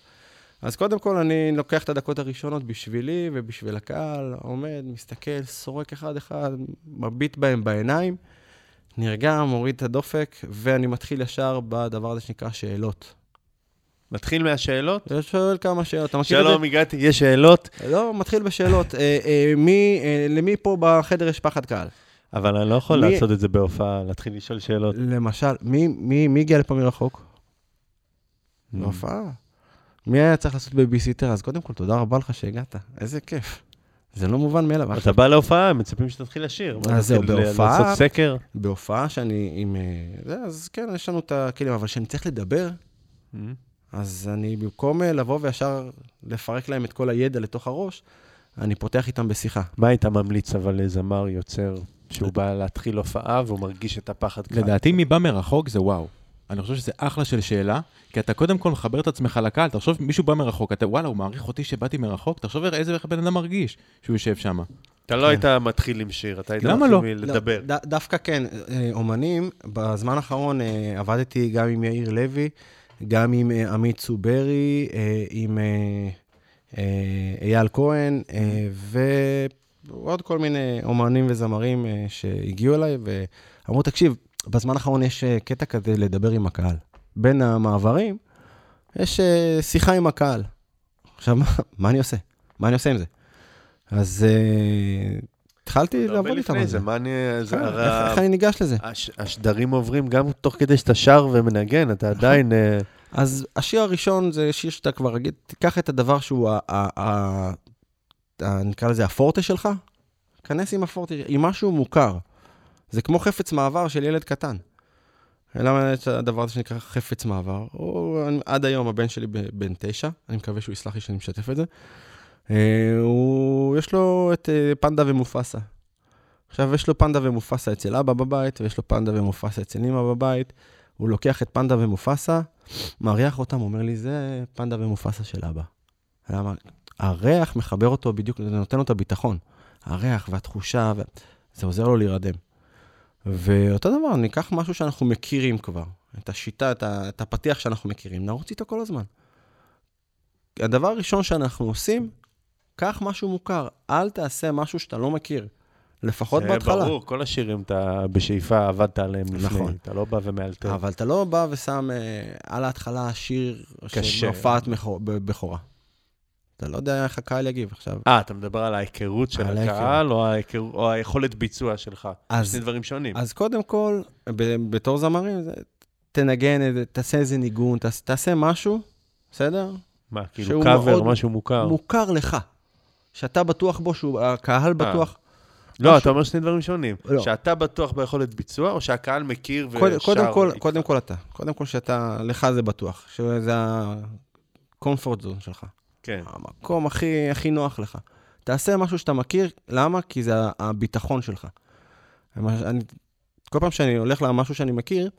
אז קודם כל, אני לוקח את הדקות הראשונות בשבילי ובשביל הקהל, עומד, מסתכל, סורק אחד-אחד, מביט בהם בעיניים, נרגע, מוריד את הדופק, ואני מתחיל ישר בדבר הזה שנקרא שאלות. נתחיל מהשאלות? אני שואל כמה שאלות. אתה מכיר את שלום, הגעתי, יש שאלות, זה? לא, מתחיל בשאלות. אה, אה, מי, אה, למי פה בחדר יש פחד קהל? אבל אני לא יכול מי- לעשות את זה בהופעה, להתחיל לשאול שאלות. למשל, מי, מי, מי הגיע לפה מרחוק? בהופעה. מי היה צריך לעשות בייביסיטר? אז קודם כל, תודה רבה לך שהגעת. איזה כיף. זה לא מובן מאליו. אתה בא להופעה, הם מצפים שתתחיל לשיר. אז זהו, בהופעה- לעשות סקר. בהופעה שאני עם... אה, זה, אז כן, יש לנו את הכלים, אבל כשאני צריך לדבר, אז אני, במקום אה, לבוא וישר לפרק להם את כל הידע לתוך הראש, אני פותח איתם בשיחה. מה היית ממליץ אבל לזמר יוצר, שהוא בא להתחיל הופעה והוא מרגיש את הפחד? לדעתי, מי בא מרחוק זה וואו. אני חושב שזה אחלה של שאלה, כי אתה קודם כל מחבר את עצמך לקהל, תחשוב, מישהו בא מרחוק, אתה וואלה, הוא מעריך אותי שבאתי מרחוק, תחשוב איזה איך בן אדם מרגיש שהוא יושב שם. אתה לא היית מתחיל עם שיר, אתה היית מתחיל לא? לדבר. לא, ד, דווקא כן, אה, אומנים, בזמן האחרון אה, עבדתי גם עם יאיר לוי, גם עם אה, עמית צוברי, עם אייל כהן, ועוד כל מיני אומנים וזמרים שהגיעו אליי, ואמרו, תקשיב, בזמן האחרון יש אה, קטע כזה לדבר עם הקהל. בין המעברים, יש אה, שיחה עם הקהל. עכשיו, מה, מה אני עושה? מה אני עושה עם זה? אז אה, התחלתי לעבוד איתם על זה. מה אני... זה כן, הרי איך איך אני ניגש לזה? הש- השדרים עוברים גם תוך כדי שאתה שר ומנגן, אתה עדיין... אה, אז השיר הראשון זה שיר שאתה כבר רגיל, תיקח את הדבר שהוא, ה- ה- ה- ה- נקרא לזה הפורטה שלך, כנס עם הפורטה, עם משהו מוכר. זה כמו חפץ מעבר של ילד קטן. למה יש הדבר הזה שנקרא חפץ מעבר? הוא, עד היום הבן שלי בן תשע, אני מקווה שהוא יסלח לי שאני משתף את זה. אה, הוא, יש לו את אה, פנדה ומופסה. עכשיו, יש לו פנדה ומופסה אצל אבא בבית, ויש לו פנדה ומופסה אצל אמא בבית. הוא לוקח את פנדה ומופסה, מריח אותם, אומר לי, זה פנדה ומופסה של אבא. למה? הריח מחבר אותו בדיוק, זה נותן לו את הביטחון. הריח והתחושה, ו... זה עוזר לו להירדם. ואותו דבר, ניקח משהו שאנחנו מכירים כבר, את השיטה, את, ה... את הפתיח שאנחנו מכירים, נרוץ איתו כל הזמן. הדבר הראשון שאנחנו עושים, קח משהו מוכר, אל תעשה משהו שאתה לא מכיר, לפחות זה בהתחלה. ברור, כל השירים אתה בשאיפה עבדת עליהם לפני. נכון. אתה לא בא ומאלתר. אבל אתה לא בא ושם אה, על ההתחלה שיר של. הופעת בכורה. אתה לא יודע איך הקהל יגיב עכשיו. אה, אתה מדבר על ההיכרות של על הקהל, או ההיכר- או היכולת ביצוע שלך? אז- שני דברים שונים. אז קודם כל, ב- בתור זמרים, זה- תנגן, תעשה איזה ניגון, תעשה, תעשה משהו, בסדר? מה, כאילו קאבר, משהו מוכר? מוכר לך. שאתה בטוח בו, שהקהל בטוח. לא, משהו- אתה אומר שני דברים שונים. לא. שאתה בטוח ביכולת ביצוע, או שהקהל מכיר ושר? קודם, קודם, כל, איתך? קודם כל אתה. קודם כל שאתה, לך זה בטוח. שזה ה-comfort zone שלך. כן. המקום הכי, הכי נוח לך. תעשה משהו שאתה מכיר, למה? כי זה הביטחון שלך. אני, כל פעם שאני הולך למשהו שאני מכיר,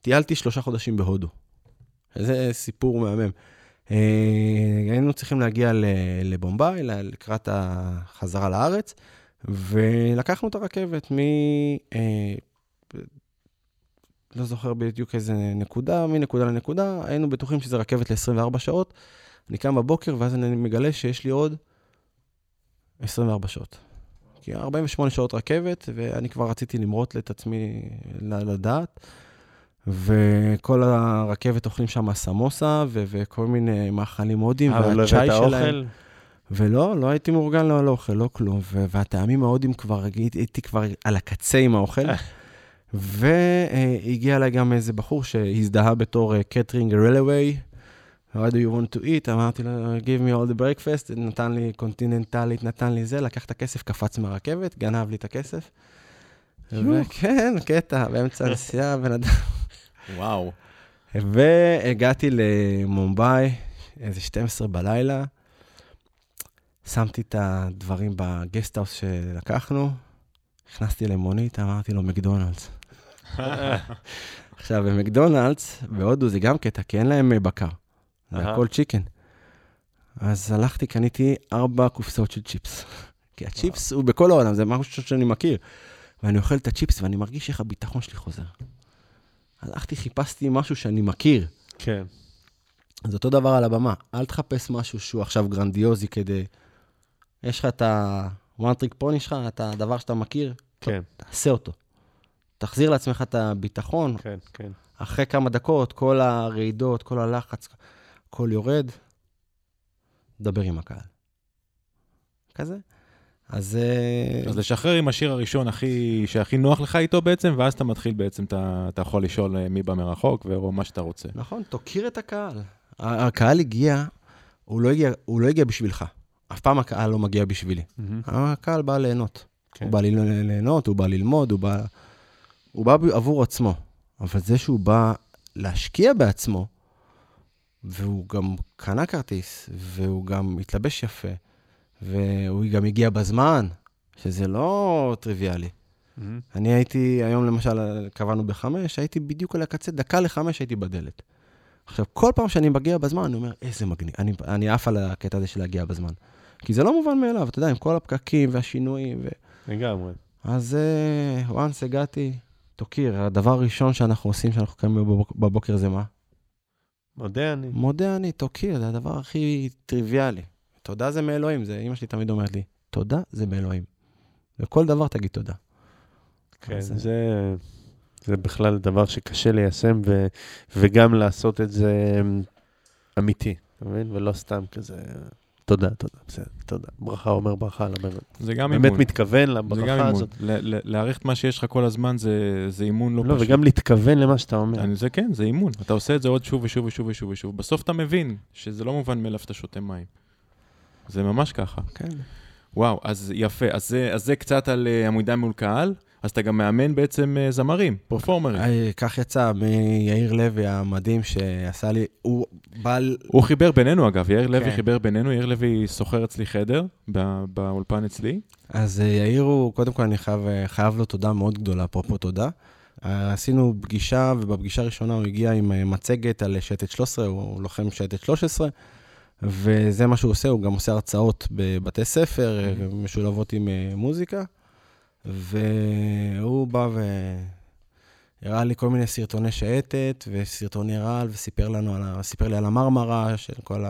טיילתי שלושה חודשים בהודו. זה סיפור מהמם. אה, היינו צריכים להגיע לבומביי, לקראת החזרה לארץ, ולקחנו את הרכבת מ... אה, לא זוכר בדיוק איזה נקודה, מנקודה לנקודה, היינו בטוחים שזה רכבת ל-24 שעות. אני קם בבוקר, ואז אני מגלה שיש לי עוד 24 שעות. כי 48 שעות רכבת, ואני כבר רציתי למרוט את עצמי לדעת. וכל הרכבת אוכלים שם סמוסה, ו- וכל מיני מאכלים הודים, אה, אבל לא והצ'אי הבאת שלהם. אוכל? ולא, לא הייתי מאורגן לא, לא אוכל, לא כלום. והטעמים ההודים כבר, הייתי, הייתי כבר על הקצה עם האוכל. והגיע אליי גם איזה בחור שהזדהה בתור קטרינג רלווי. What do you want to eat? אמרתי לו, give me all the breakfast, נתן לי קונטיננטלית, נתן לי זה, לקח את הכסף, קפץ מהרכבת, גנב לי את הכסף. וכן, קטע, באמצע הנסיעה, בן אדם. וואו. והגעתי למומבאי, איזה 12 בלילה, שמתי את הדברים בגסטהאוס שלקחנו, נכנסתי למונית, אמרתי לו, מקדונלדס. עכשיו, במקדונלדס, בהודו זה גם קטע, כי אין להם בקר. זה אהה. הכל chicken. אז הלכתי, קניתי ארבע קופסאות של צ'יפס. כי הצ'יפס הוא בכל העולם, זה משהו שאני מכיר. ואני אוכל את הצ'יפס ואני מרגיש איך הביטחון שלי חוזר. הלכתי, חיפשתי משהו שאני מכיר. כן. אז אותו דבר על הבמה, אל תחפש משהו שהוא עכשיו גרנדיוזי כדי... יש לך את ה-one trick pony שלך, את הדבר שאתה מכיר, כן, תעשה אותו. תחזיר לעצמך את הביטחון, כן, כן. אחרי כמה דקות, כל הרעידות, כל הלחץ, הכל יורד, דבר עם הקהל. כזה. אז... אה, אז לשחרר עם השיר הראשון הכי, שהכי נוח לך איתו בעצם, ואז אתה מתחיל בעצם, אתה, אתה יכול לשאול אה, מי בא מרחוק, או מה שאתה רוצה. נכון, תוקיר את הקהל. הקהל הגיע, הוא לא הגיע, הוא לא הגיע בשבילך, אף פעם הקהל לא מגיע בשבילי. מהמם. הקהל בא ליהנות. כן. הוא בא ליהנות, הוא בא ללמוד, הוא בא... הוא בא עבור עצמו. אבל זה שהוא בא להשקיע בעצמו, והוא גם קנה כרטיס, והוא גם התלבש יפה, והוא גם הגיע בזמן, שזה לא טריוויאלי. מהמם. אני הייתי, היום למשל, קבענו בחמש, הייתי בדיוק על הקצה, דקה לחמש הייתי בדלת. עכשיו, כל פעם שאני מגיע בזמן, אני אומר, איזה מגניב. אני, אני עף על הקטע הזה של להגיע בזמן. כי זה לא מובן מאליו, אתה יודע, עם כל הפקקים והשינויים. ו... לגמרי. אז uh, once הגעתי, תוקיר, הדבר הראשון שאנחנו עושים כשאנחנו קמים בבוק, בבוקר זה מה? מודה אני. מודה אני, תוקיר, זה הדבר הכי טריוויאלי. תודה זה מאלוהים, זה אמא שלי תמיד אומרת לי, תודה זה מאלוהים. וכל דבר תגיד תודה. כן, אז- זה, זה בכלל דבר שקשה ליישם, ו, וגם לעשות את זה אמ, אמיתי, אתה מבין? ולא סתם כזה, תודה, תודה, בסדר, תודה. ברכה אומר ברכה, לא באמת. זה גם באמת אימון. מתכוון זה גם לברכה אימון. הזאת. ל- ל- להעריך את מה שיש לך כל הזמן זה זה אימון לא לא, פשוט. וגם להתכוון למה שאתה אומר. אני- זה כן, זה אימון. אתה עושה את זה עוד שוב ושוב ושוב ושוב ושוב. בסוף אתה מבין שזה לא מובן מאליו שאתה שותה מים. זה ממש ככה. כן. וואו, אז יפה. אז זה, אז זה קצת על עמידה מול קהל, אז אתה גם מאמן בעצם uh, זמרים, פרפורמרים. אה, כך יצא מיאיר לוי המדהים שעשה לי, הוא בעל... הוא חיבר בינינו אגב, יאיר לוי כן. חיבר בינינו, יאיר לוי שוכר אצלי חדר באולפן אצלי. אז אה, יאיר הוא, קודם כל אני חייב, אה, חייב לו תודה מאוד גדולה, אפרופו תודה. אה, עשינו פגישה, ובפגישה הראשונה הוא הגיע עם אה, מצגת על שייטת 13, הוא לוחם שייטת 13, וזה מה שהוא עושה, הוא גם עושה הרצאות בבתי ספר, אה, משולבות עם אה, מוזיקה, והוא בא והראה לי כל מיני סרטוני שייטת וסרטוני רעל, וסיפר לנו על, ה- סיפר לי על המרמרה, של כל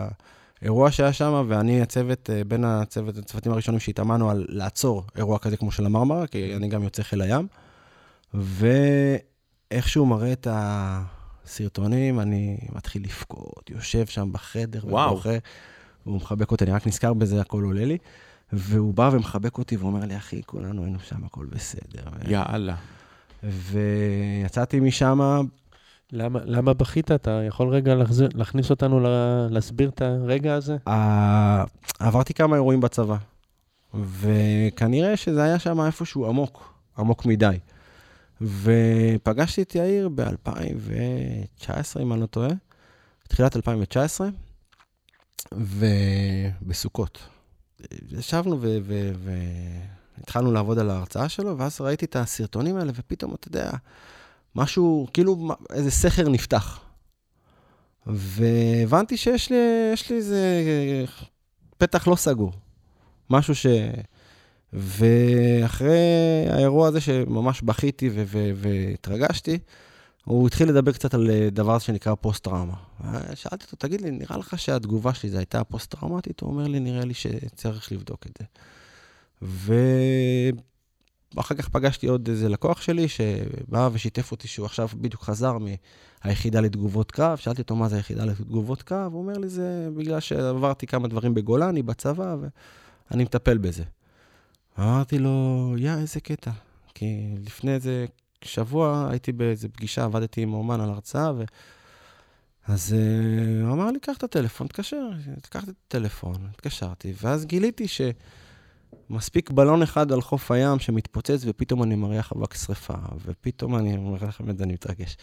האירוע שהיה שם, ואני הצוות, אה, בין הצוות, הצוותים הראשונים שהתאמנו על לעצור אירוע כזה כמו של המרמרה, כי אני גם יוצא חיל הים, ואיך שהוא מראה את הסרטונים, אני מתחיל לבכות, יושב שם בחדר. ובוכה, והוא מחבק אותי, אני רק נזכר בזה, הכל עולה לי. והוא בא ומחבק אותי ואומר לי, אחי, כולנו היינו שם, הכל בסדר. יאללה. ויצאתי משם, למה, למה בכית? אתה יכול רגע להחזיר, להכניס אותנו ל- להסביר את הרגע הזה? עברתי כמה אירועים בצבא, וכנראה שזה היה שם איפשהו עמוק, עמוק מדי. ופגשתי את יאיר ב-2019, אם אני לא טועה, תחילת 2019, ובסוכות. ישבנו והתחלנו לעבוד על ההרצאה שלו, ואז ראיתי את הסרטונים האלה, ופתאום, אתה יודע, משהו, כאילו איזה סכר נפתח. והבנתי שיש לי, לי איזה פתח לא סגור. משהו ש... ואחרי האירוע הזה שממש בכיתי ו- ו- והתרגשתי, הוא התחיל לדבר קצת על אה, דבר שנקרא פוסט-טראומה. שאלתי אותו, תגיד לי, נראה לך שהתגובה שלי זו הייתה פוסט-טראומטית? הוא אומר לי, נראה לי שצריך לבדוק את זה. ואחר כך פגשתי עוד איזה לקוח שלי שבא ושיתף אותי שהוא עכשיו בדיוק חזר מהיחידה לתגובות קרב. שאלתי אותו, מה זה היחידה לתגובות קרב? הוא אומר לי, זה בגלל שעברתי כמה דברים בגולני, בצבא, ואני מטפל בזה. אמרתי לו, יא, איזה קטע. כי לפני איזה שבוע הייתי באיזה פגישה, עבדתי עם אומן על הרצאה, ו... אז uh, הוא אמר לי, קח את הטלפון, תקשר. לקחתי את הטלפון, התקשרתי, ואז גיליתי שמספיק בלון אחד על חוף הים שמתפוצץ, ופתאום אני מריח אבק שרפה, ופתאום אני אומר לכם את זה, אני מתרגש.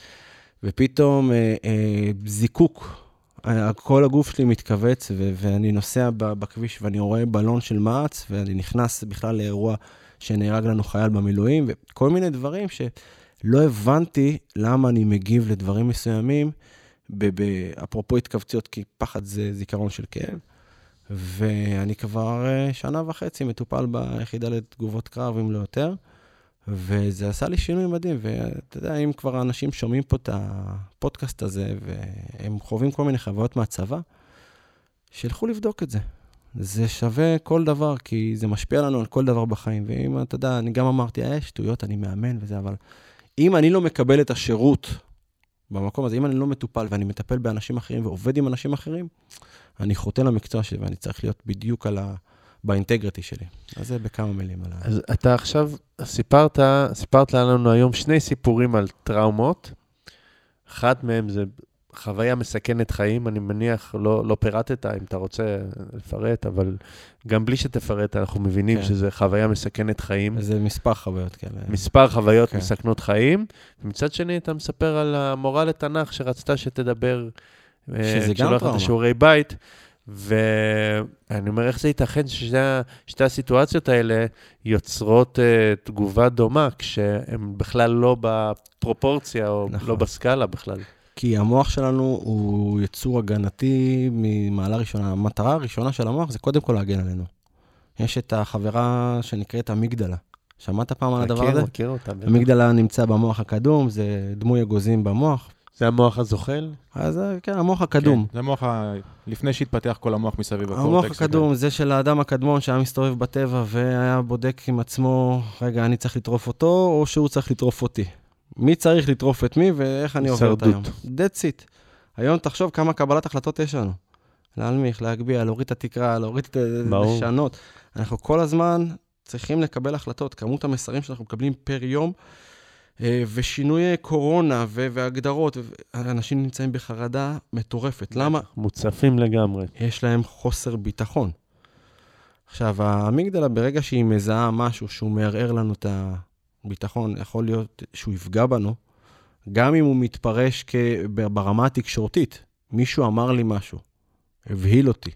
ופתאום אה, אה, זיקוק, אה, כל הגוף שלי מתכווץ, ו- ואני נוסע בכביש ואני רואה בלון של מע"צ, ואני נכנס בכלל לאירוע שנהרג לנו חייל במילואים, וכל מיני דברים שלא הבנתי למה אני מגיב לדברים מסוימים, אפרופו התכווצויות, כי פחד זה זיכרון של כאב. ואני כבר אה, שנה וחצי מטופל ביחידה לתגובות קרב, אם לא יותר, וזה עשה לי שינוי מדהים. ואתה יודע, אם כבר האנשים שומעים פה את הפודקאסט הזה, והם חווים כל מיני חוויות מהצבא, שילכו לבדוק את זה. זה שווה כל דבר, כי זה משפיע לנו על כל דבר בחיים. ואם, אתה יודע, אני גם אמרתי, אה, שטויות, אני מאמן וזה, אבל אם אני לא מקבל את השירות במקום הזה, אם אני לא מטופל ואני מטפל באנשים אחרים ועובד עם אנשים אחרים, אני חוטא למקצוע שלי ואני צריך להיות בדיוק על ה... באינטגריטי שלי. אז זה בכמה מילים על ה... אז אתה עכשיו סיפרת, סיפרת לנו היום שני סיפורים על טראומות. אחד מהם זה חוויה מסכנת חיים, אני מניח, לא, לא פירטת, אם אתה רוצה לפרט, אבל גם בלי שתפרט, אנחנו מבינים כן. שזה חוויה מסכנת חיים. זה מספר חוויות כאלה. מספר חוויות כן. מסכנות חיים. ומצד שני, אתה מספר על המורה לתנ"ך שרצתה שתדבר, אה, שזה גם טראומה. לשיעורי בית. ואני אומר, איך זה ייתכן ששתי הסיטואציות האלה יוצרות uh, תגובה דומה, כשהן בכלל לא בפרופורציה או נכון. לא בסקאלה בכלל. כי המוח שלנו הוא יצור הגנתי ממעלה ראשונה. המטרה הראשונה של המוח זה קודם כל להגן עלינו. יש את החברה שנקראת אמיגדלה. שמעת פעם על הדבר מכיר, הזה? מכיר אותה. בטח. אמיגדלה נמצא במוח הקדום, זה דמוי אגוזים במוח. זה המוח הזוחל? אז אה, כן, המוח הקדום. כן, זה המוח, ה... לפני שהתפתח כל המוח מסביב המוח. הקדום זה של האדם הקדמון שהיה מסתובב בטבע והיה בודק עם עצמו, רגע, אני צריך לטרוף אותו, או שהוא צריך לטרוף אותי. מי צריך לטרוף את מי ואיך אני עובר את היום. That's it. היום תחשוב כמה קבלת החלטות יש לנו. להנמיך, להגביה, להוריד את התקרה, להוריד את... ברור. לשנות. אנחנו כל הזמן צריכים לקבל החלטות. כמות המסרים שאנחנו מקבלים פר יום, אה, ושינויי קורונה והגדרות, אנשים נמצאים בחרדה מטורפת. למה? מוצפים לגמרי. יש להם חוסר ביטחון. עכשיו, האמיגדלה, ברגע שהיא מזהה משהו שהוא מערער לנו את הביטחון, יכול להיות שהוא יפגע בנו, גם אם הוא מתפרש כ... ברמה התקשורתית. מישהו אמר לי משהו, הבהיל אותי.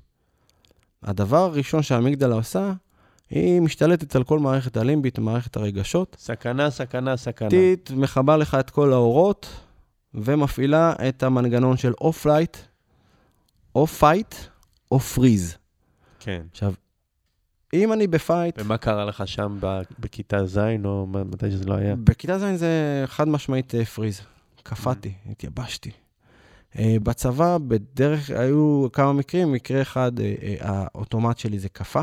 הדבר הראשון שהאמיגדלה עושה, היא משתלטת על כל מערכת הלימבית, מערכת הרגשות, סכנה, סכנה, סכנה. טיט, מכבה לך את כל האורות, ומפעילה את המנגנון של או flight, או fight, או freeze. כן. עכשיו, אם אני ב fight, ומה קרה לך שם בכיתה ז' או מתי שזה לא היה? בכיתה ז' זה חד משמעית אה, freeze. קפאתי, התייבשתי. אה, בצבא, בדרך, היו כמה מקרים, מקרה אחד, אה, האוטומט שלי זה קפא,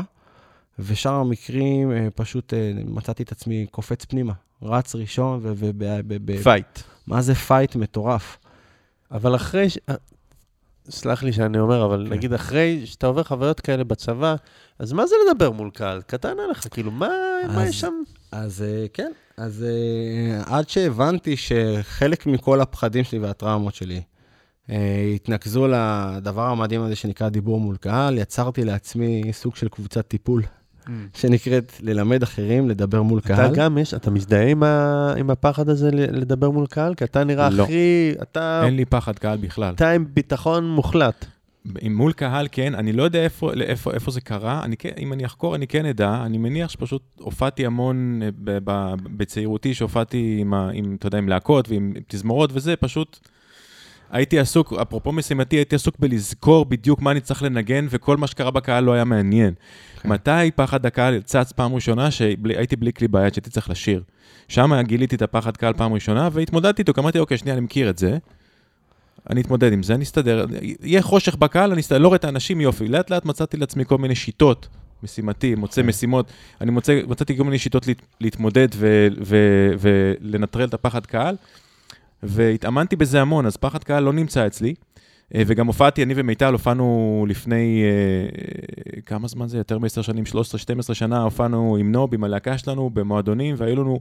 ושאר המקרים, פשוט מצאתי את עצמי קופץ פנימה. רץ ראשון, ו... fight. מה זה fight מטורף? אבל אחרי, ש... סלח לי שאני אומר, אבל כן. נגיד אחרי שאתה עובר חוויות כאלה בצבא, אז מה זה לדבר מול קהל? קטן עליך, כאילו, מה, מה אז- יש שם? אז אה, כן, אז אה, עד שהבנתי שחלק מכל הפחדים שלי והטראומות שלי אה, התנקזו לדבר המדהים הזה שנקרא דיבור מול קהל, יצרתי לעצמי סוג של קבוצת טיפול שנקראת ללמד אחרים לדבר מול אה קהל. גם יש, אתה מזדהה עם, ה... עם הפחד הזה לדבר מול קהל? כי אתה נראה לא. הכי, אתה, אין לי פחד קהל בכלל. אתה עם ביטחון מוחלט. עם מול קהל, כן, אני לא יודע איפה, איפה, איפה זה קרה, אני כן, אם אני אחקור, אני כן אדע, אני מניח שפשוט הופעתי המון אה, ב, ב, בצעירותי, שהופעתי עם, ה- עם, אתה יודע, עם להקות ועם תזמורות וזה, פשוט הייתי עסוק, אפרופו משימתי, הייתי עסוק בלזכור בדיוק מה אני צריך לנגן, וכל מה שקרה בקהל לא היה מעניין. מתי פחד הקהל צץ פעם ראשונה, שהייתי בלי כלי ביד, שהייתי צריך לשיר. שם גיליתי את הפחד קהל פעם ראשונה, והתמודדתי איתו, אמרתי, אוקיי, שנייה, אני מכיר את זה. אני אתמודד עם זה, אני אסתדר. יהיה חושך בקהל, אני אסתדר, לא רואה את האנשים, יופי. לאט לאט מצאתי לעצמי כל מיני שיטות, משימתי, מוצא כן. משימות. אני מוצא, מצאתי כל מיני שיטות להת, להתמודד ו- ו- ולנטרל את הפחד קהל, והתאמנתי בזה המון, אז פחד קהל לא נמצא אצלי. אה, וגם הופעתי, אני ומיטל הופענו לפני, אה, כמה זמן זה? יותר מ-10 שנים, 13-12 שנה, הופענו עם נוב, עם הלהקה שלנו, במועדונים, והיו לנו,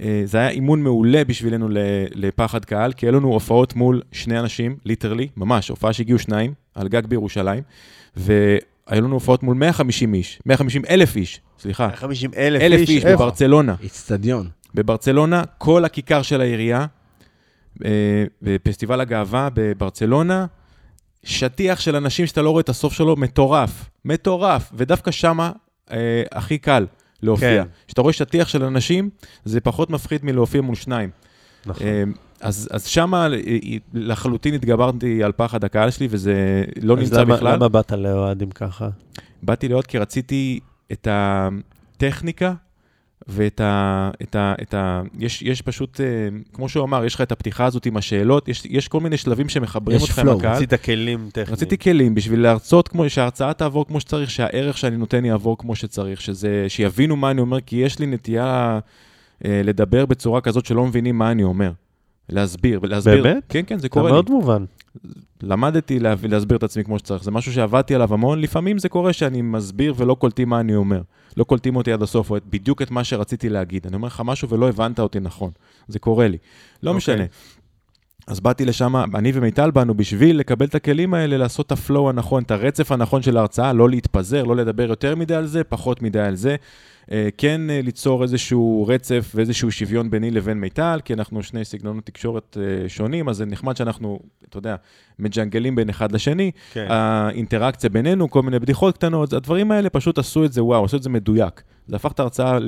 אה, זה היה אימון מעולה בשבילנו לפחד קהל, כי היו לנו הופעות מול שני אנשים, ליטרלי, ממש, הופעה שהגיעו שניים, על גג בירושלים, והיו לנו הופעות מול 150 איש, 150 אלף איש, סליחה, 150 אלף אלף איש, איש? בברצלונה. איצטדיון. בברצלונה, כל הכיכר של העירייה, בפסטיבל הגאווה בברצלונה, שטיח של אנשים שאתה לא רואה את הסוף שלו, מטורף, מטורף, ודווקא שמה אה, הכי קל להופיע. כן. כשאתה רואה שטיח של אנשים, זה פחות מפחיד מלהופיע מול שניים. נכון. אה, אז, אז שמה אה, אה, לחלוטין התגברתי על פחד הקהל שלי, וזה לא אז נמצא למה- בכלל. למה באת לאוהדים ככה? באתי לראות כי רציתי את הטכניקה ואת ה... את ה, את ה יש, יש פשוט, אה, כמו שהוא אמר, יש לך את הפתיחה הזאת עם השאלות, יש, יש כל מיני שלבים שמחברים יש אותך עם. הקהל. רצית כלים טכניים. רציתי כלים בשביל להרצות, כמו, שההרצאה תעבור כמו שצריך, שהערך שאני נותן יעבור כמו שצריך, שזה, שיבינו מה אני אומר, כי יש לי נטייה אה, לדבר בצורה כזאת שלא מבינים מה אני אומר. להסביר, ולהסביר. באמת? כן, כן, זה זה קורה לי. מאוד מובן. למדתי לה, להסביר את עצמי כמו שצריך. זה משהו שעבדתי עליו המון. לפעמים זה קורה שאני מסביר ולא קולטים מה אני אומר. לא קולטים אותי עד הסוף, או את, בדיוק את מה שרציתי להגיד. אני אומר לך משהו ולא הבנת אותי נכון. זה קורה לי. לא אוקיי. משנה. אז באתי לשם, אני ומיטל באנו בשביל לקבל את הכלים האלה, לעשות את הפלואו הנכון, את הרצף הנכון של ההרצאה, לא להתפזר, לא לדבר יותר מדי על זה, פחות מדי על זה. אה, כן אה, ליצור איזשהו רצף ואיזשהו שוויון ביני לבין מיטל, כי אנחנו שני סגנונות תקשורת אה, שונים, אז זה נחמד שאנחנו, אתה יודע, מג'נגלים בין אחד לשני. כן. האינטראקציה בינינו, כל מיני בדיחות קטנות, הדברים האלה פשוט עשו את זה, וואו, עשו את זה מדויק. זה הפך את ההרצאה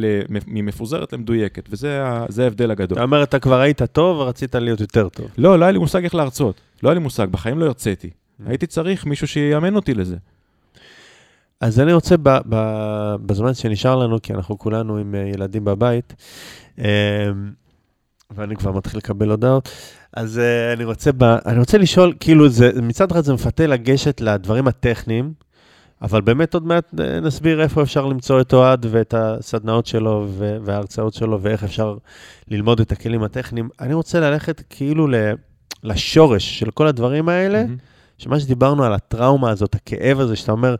ממפוזרת למדויקת, וזה ההבדל הגדול. אתה אומר, אתה כבר היית טוב ורצית להיות יותר טוב. לא, לא היה לי מושג איך להרצות. לא היה לי מושג, בחיים לא הרציתי. הייתי צריך מישהו שיאמן אותי לזה. אז אני רוצה, ב, ב, בזמן שנשאר לנו, כי אנחנו כולנו עם אה, ילדים בבית, אה, ואני כבר מתחיל לקבל הודעות, אז אה, אני רוצה, ב, אני רוצה לשאול, כאילו, זה, מצד אחד זה מפתה לגשת לדברים הטכניים, אבל באמת עוד מעט אה, נסביר איפה אפשר למצוא את אוהד ואת הסדנאות שלו וההרצאות שלו, ואיך אפשר ללמוד את הכלים הטכניים. אני רוצה ללכת כאילו לשורש של כל הדברים האלה. מהמם. שמה שדיברנו על הטראומה הזאת, הכאב הזה, שאתה אומר,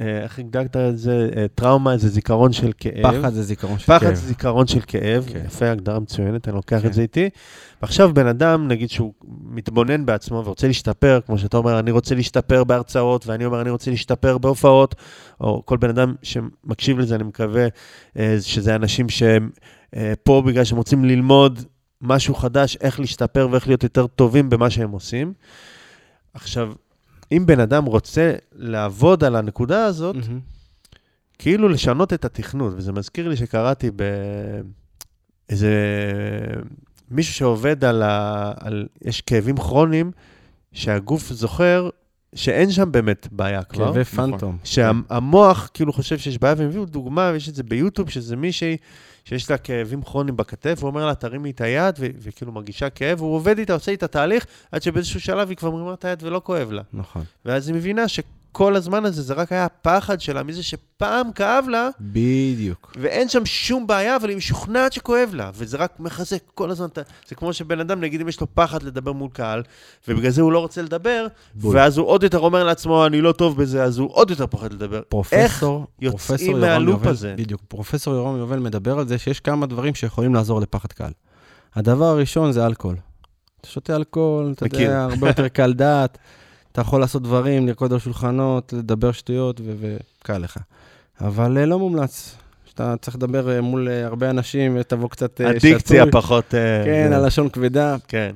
איך הגדרת את זה? אה, טראומה זה זיכרון של כאב. פחד זה זיכרון של פחד כאב. זה זיכרון של כאב, כן. יפה, הגדרה מצוינת, אני לוקח כן. את זה איתי. ועכשיו בן אדם, נגיד שהוא מתבונן בעצמו ורוצה להשתפר, כמו שאתה אומר, אני רוצה להשתפר בהרצאות, ואני אומר, אני רוצה להשתפר בהופעות, או כל בן אדם שמקשיב לזה, אני מקווה אה, שזה אנשים שהם אה, פה בגלל שהם רוצים ללמוד משהו חדש, איך להשתפר ואיך להיות יותר טובים במה שהם עושים. עכשיו, אם בן אדם רוצה לעבוד על הנקודה הזאת, מהמם. כאילו לשנות את התכנות, וזה מזכיר לי שקראתי באיזה... מישהו שעובד על, ה... על... יש כאבים כרוניים, שהגוף זוכר שאין שם באמת בעיה כבר. כאבי נכון. פנטום. שהמוח כאילו חושב שיש בעיה, והם הביאו דוגמה, ויש את זה ביוטיוב, שזה מישהי שיש לה כאבים כרוניים בכתף, הוא אומר לה, תרימי את היד, ו- וכאילו מרגישה כאב, והוא עובד איתה, עושה איתה תהליך, עד שבאיזשהו שלב היא כבר מרימה את היד ולא כואב לה. נכון. ואז היא מבינה שכל הזמן הזה זה רק היה הפחד שלה מזה שפעם כאב לה, בדיוק. ואין שם שום בעיה, אבל היא משוכנעת שכואב לה, וזה רק מחזק כל הזמן. זה כמו שבן אדם, נגיד אם יש לו פחד לדבר מול קהל, ובגלל זה הוא לא רוצה לדבר, בול. ואז הוא עוד יותר אומר לעצמו, אני לא טוב בזה, אז הוא עוד יותר פוחד לדבר. פרופסור, יוצאים פרופסור יורם מהלופ יובל, הזה? בדיוק, פרופסור יורם יובל מדבר על זה שיש כמה דברים שיכולים לעזור לפחד קהל. הדבר הראשון זה אלכוהול. אתה שותה אלכוהול, אתה מכיר. יודע, הרבה יותר קל דעת, אתה יכול לעשות דברים, לרקוד על שולחנות, לדבר שטויות, וקל לך. אבל אה, לא מומלץ. שאתה צריך לדבר אה, מול אה, הרבה אנשים ותבוא קצת אה, אדיקציה. פחות... כן, זה- הלשון כבדה, כן.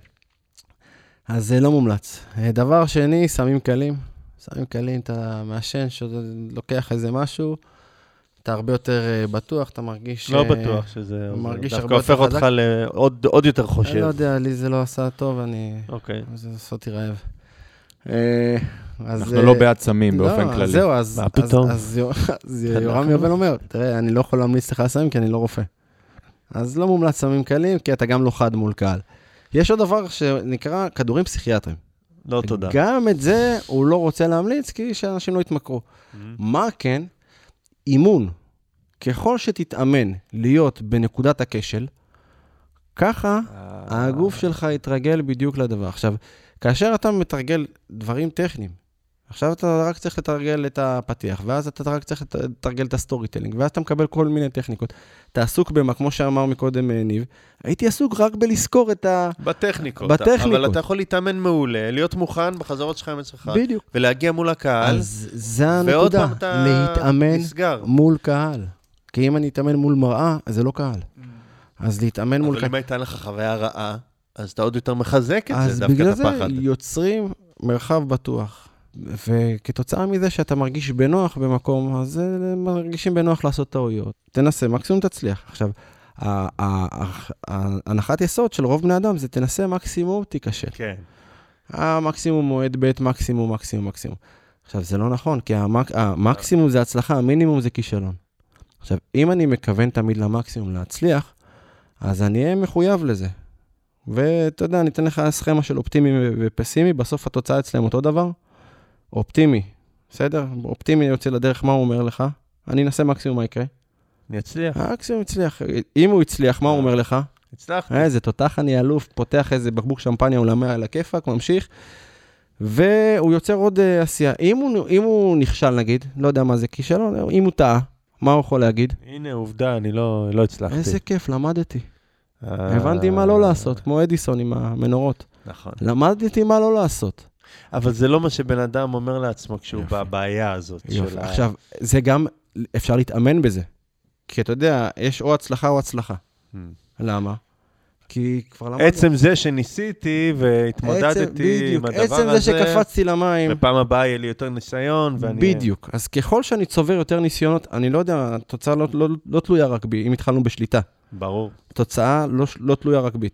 אז זה לא מומלץ. דבר שני, סמים קלים. סמים קלים, אתה מעשן, לוקח איזה משהו, אתה הרבה יותר בטוח, אתה מרגיש... לא בטוח שזה... מרגיש דווקא הרבה יותר הופך אותך חזק. לעוד עוד יותר אני חושב. לא יודע, לי זה לא עשה טוב, אני... אוקיי. זה עושה אותי רעב. אה, אז, אנחנו אה, לא בעד סמים באופן לא, אז כללי. זהו, אז, מה אז, פתאום? אז, יורם יובל אומר, תראה, אני לא יכול להמליץ לך על סמים כי אני לא רופא. אז לא מומלץ סמים קלים, כי אתה גם לא חד מול קהל. יש עוד דבר שנקרא כדורים פסיכיאטריים. לא תודה. גם את זה הוא לא רוצה להמליץ, כדי שאנשים לא יתמכרו. Mm-hmm. מה כן? אימון. ככל שתתאמן להיות בנקודת הכשל, ככה אה. הגוף שלך יתרגל בדיוק לדבר. עכשיו, כאשר אתה מתרגל דברים טכניים, עכשיו אתה רק צריך לתרגל את הפתיח, ואז אתה רק צריך לתרגל את ה storytelling, ואז אתה מקבל כל מיני טכניקות. אתה עסוק במה, כמו שאמר מקודם אה, ניב, הייתי עסוק רק בלזכור את ה... בטכניקות. בטכניקות. אבל אתה יכול להתאמן מעולה, להיות מוכן בחזרות שלך עם עצמך, בדיוק. ולהגיע מול הקהל, אז זה הנקודה, להתאמן נסגר. מול קהל. כי אם אני אתאמן מול מראה, אז זה לא קהל. אז להתאמן מול אבל. אם הייתה לך חוויה רעה, אז אתה עוד יותר מחזק את אז זה, דווקא בגלל את זה הפחד. יוצרים מרחב בטוח. וכתוצאה מזה שאתה מרגיש בנוח במקום, אז אה, מרגישים בנוח לעשות טעויות. תנסה, מקסימום תצליח. עכשיו, הנחת יסוד של רוב בני אדם זה תנסה מקסימום, תיכשל. כן. המקסימום מועד ב', מקסימום, מקסימום, מקסימום. עכשיו, זה לא נכון, כי המק... המקסימום זה הצלחה, המינימום זה כישלון. עכשיו, אם אני מכוון תמיד למקסימום להצליח, אז אני אהיה מחויב לזה. ואתה יודע, אני אתן לך סכמה של אופטימי ופסימי, בסוף התוצאה אצלם אותו דבר. אופטימי, בסדר? אופטימי יוצא לדרך, מה הוא אומר לך? אני אנסה מקסימום מה יקרה. אני אצליח. מקסימום הצליח. אם הוא הצליח, מה הוא אומר לך? הצלחתי. אה, איזה תותח אני אלוף, פותח איזה בקבוק שמפניה עולמי על הכיפאק, ממשיך, והוא יוצר עוד אה, עשייה. אם הוא, אם הוא נכשל נגיד, לא יודע מה זה כישלון, אם הוא טעה, מה הוא יכול להגיד? הנה, עובדה, אני לא לא הצלחתי. איזה כיף, למדתי. אה, הבנתי מה לא לעשות, כמו אדיסון עם המנורות. נכון. למדתי מה לא לעשות. אבל זה לא מה שבן אדם אומר לעצמו כשהוא יופי. בבעיה הזאת. יופי. של ה- עכשיו, זה גם, אפשר להתאמן בזה. כי אתה יודע, יש או הצלחה או הצלחה. Hmm. למה? כי כבר למדנו. עצם זה שניסיתי עצם- והתמודדתי עם בדיוק, הדבר הזה, עצם זה שקפצתי למים. בפעם הבאה יהיה לי יותר ניסיון, ואני... בדיוק. אז ככל שאני צובר יותר ניסיונות, אני לא יודע, התוצאה לא, לא, לא תלויה רק בי, אם התחלנו בשליטה. ברור, התוצאה לא, לא תלויה רק בי.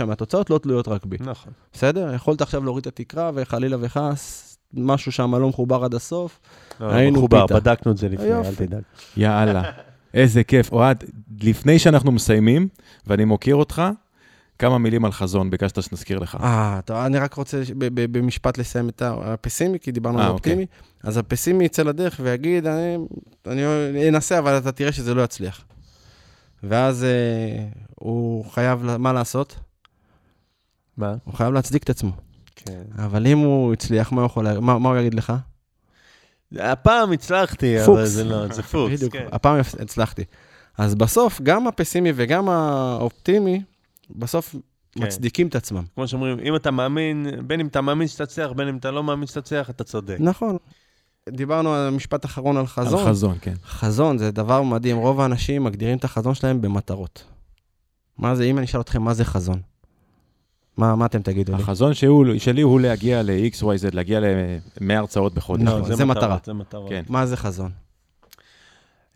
99.9 מהתוצאות לא תלויות רק בי. נכון. בסדר? יכולת עכשיו להוריד את התקרה, וחלילה וחס, משהו שם לא מחובר עד הסוף. לא, היינו מחובר, פיתה. בדקנו את זה לפני, אל יופי. תדאג. יאללה, איזה כיף. אוהד, לפני שאנחנו מסיימים, ואני מוקיר אותך, כמה מילים על חזון, ביקשת שנזכיר לך. אה, טוב, אני רק רוצה במשפט לסיים את הפסימי, כי דיברנו אה, על אוקיי. האופטימי. אז הפסימי יצא לדרך ויגיד, אני, אני אנסה, אבל אתה תראה שזה לא יצליח. ואז אה, הוא חייב, מה לעשות? מה? הוא חייב להצדיק את עצמו. כן. אבל אם הוא הצליח, מה הוא יכול, מה, מה הוא יגיד לך? הפעם הצלחתי, אבל פוקס. זה לא, זה פוקס, בדיוק, כן. הפעם הצלחתי. אז בסוף, גם הפסימי וגם האופטימי, בסוף כן. מצדיקים את עצמם. כמו שאומרים, אם אתה מאמין, בין אם אתה מאמין שתצליח, בין אם אתה לא מאמין שתצליח, אתה צודק. נכון. דיברנו על משפט אחרון על חזון. על חזון, כן. חזון זה דבר מדהים, רוב האנשים מגדירים את החזון שלהם במטרות. מה זה, אם אני אשאל אתכם, מה זה חזון? מה, מה אתם תגידו לי? החזון שהוא, שלי הוא להגיע ל-XYZ, להגיע ל-100 הרצאות בחודש. נכון, לא, זה מטרות, מטרה. זה מטרות. כן. מה זה חזון?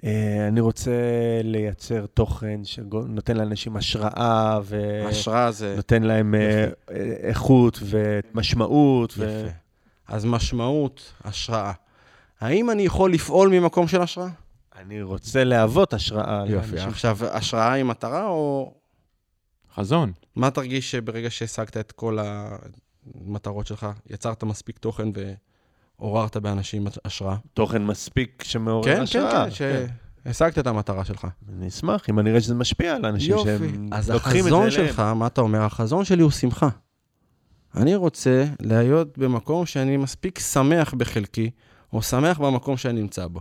אה, אני רוצה לייצר תוכן שנותן לאנשים השראה, השראה זה... ונותן להם אה, איכות ומשמעות. ו- יפה. אז משמעות, השראה. האם אני יכול לפעול ממקום של השראה? אני רוצה להוות השראה. יופי. לאנשים. עכשיו, השראה היא מטרה, או חזון. מה תרגיש שברגע שהשגת את כל המטרות שלך, יצרת מספיק תוכן ועוררת באנשים השראה? תוכן מספיק שמעורר כן, כן, השראה. כן, שהשגת את המטרה שלך. אני אשמח אם אני אראה שזה משפיע על אנשים יופי. שהם אז לוקחים את זה החזון אליהם. שלך, מה אתה אומר? החזון שלי הוא שמחה. אני רוצה להיות במקום שאני מספיק שמח בחלקי, או שמח במקום שאני נמצא בו.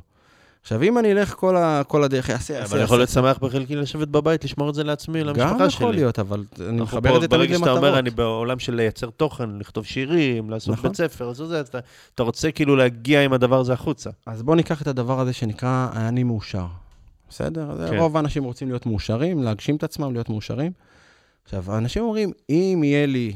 עכשיו, אם אני אלך כל, ה, כל הדרך, אעשה, אעשה, אבל אני יכול להיות שמח בחלקי לשבת בבית, לשמור את זה לעצמי, גם למשפחה שלי. יכול להיות, אבל אני מחבר את זה תמיד ברגע שאתה למטרות. אומר, אני בעולם של לייצר תוכן, לכתוב שירים, לעשות נכון. בית ספר, אז זה, אתה, אתה רוצה כאילו להגיע עם הדבר הזה החוצה. אז בואו ניקח את הדבר הזה שנקרא אני מאושר. בסדר? כן. רוב האנשים רוצים להיות מאושרים, להגשים את עצמם, להיות מאושרים. עכשיו, האנשים אומרים, אם יהיה לי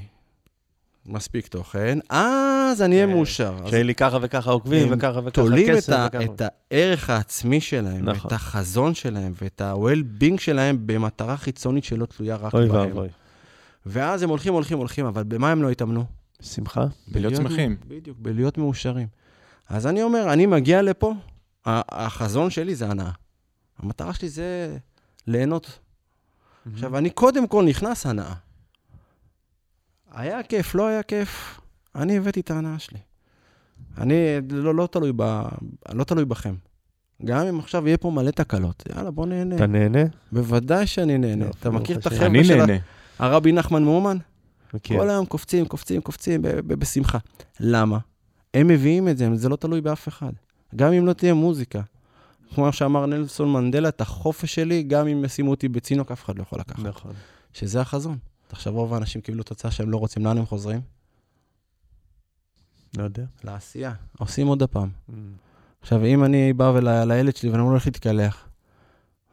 מספיק תוכן, אז אני אהיה כן. מאושר. אז שיהיה לי ככה וככה עוקבים, וככה וככה תולים את, כסף, וככה. את הערך העצמי שלהם, נכון. את החזון שלהם, ואת ה-well-being שלהם במטרה חיצונית שלא תלויה רק אוי בהם. ואבוי. ואז הם הולכים, הולכים, הולכים, אבל במה הם לא התאמנו? שמחה? בלהיות שמחים. בדיוק, בלהיות מאושרים. אז אני אומר, אני מגיע לפה, החזון שלי זה הנאה. המטרה שלי זה ליהנות. עכשיו, אני קודם כל נכנס הנאה. היה כיף, לא היה כיף, אני הבאתי את ההנאה שלי. אני לא, לא, תלוי ב, לא תלוי בכם. גם אם עכשיו יהיה פה מלא תקלות, יאללה, בוא נהנה. אתה נהנה? בוודאי שאני נהנה. יופי, אתה ברוך מכיר את. החבר'ה של. הרבי נחמן מאומן? מכיר. כל היום קופצים, קופצים, קופצים ב- ב- בשמחה. למה? הם מביאים את זה, זה לא תלוי באף אחד. גם אם לא תהיה מוזיקה. כמו שאמר נלסון מנדלה, את החופש שלי, גם אם ישימו אותי בצינוק, אף אחד לא יכול לקחת. נכון. שזה החזון. עכשיו רוב האנשים קיבלו תוצאה שהם לא רוצים, לאן הם חוזרים? לא יודע. לעשייה. עושים עוד הפעם. עכשיו, אם אני בא ול- לילד שלי ואני אומר לו, לך להתקלח,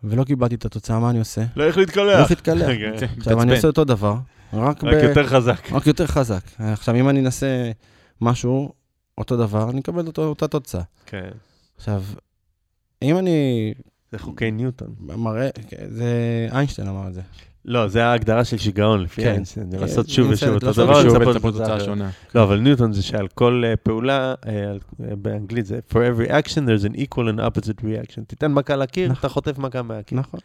ולא קיבלתי את התוצאה, מה אני עושה? לא איך לא להתקלח. איך להתקלח. כן. עכשיו, אני עושה אותו דבר, רק ב... רק יותר חזק. רק יותר חזק. עכשיו, אם אני אנסה משהו, אותו דבר, אני אקבל אותו, אותה תוצאה. כן. עכשיו, אם אני זה חוקי ניוטון. מראה, זה איינשטיין אמר את זה. לא, זה ההגדרה של שיגעון לפי כן. איינשטיין. אה, לעשות שוב ושוב אותו לעשות דבר, שוב לצפות לתוצאה. שונה. לא, אבל ניוטון זה שעל כל אה, פעולה, אה, על- באנגלית זה for every action there's an equal and opposite reaction. תיתן מכה לקיר, נכון. אתה חוטף מכה מהקיר. נכון.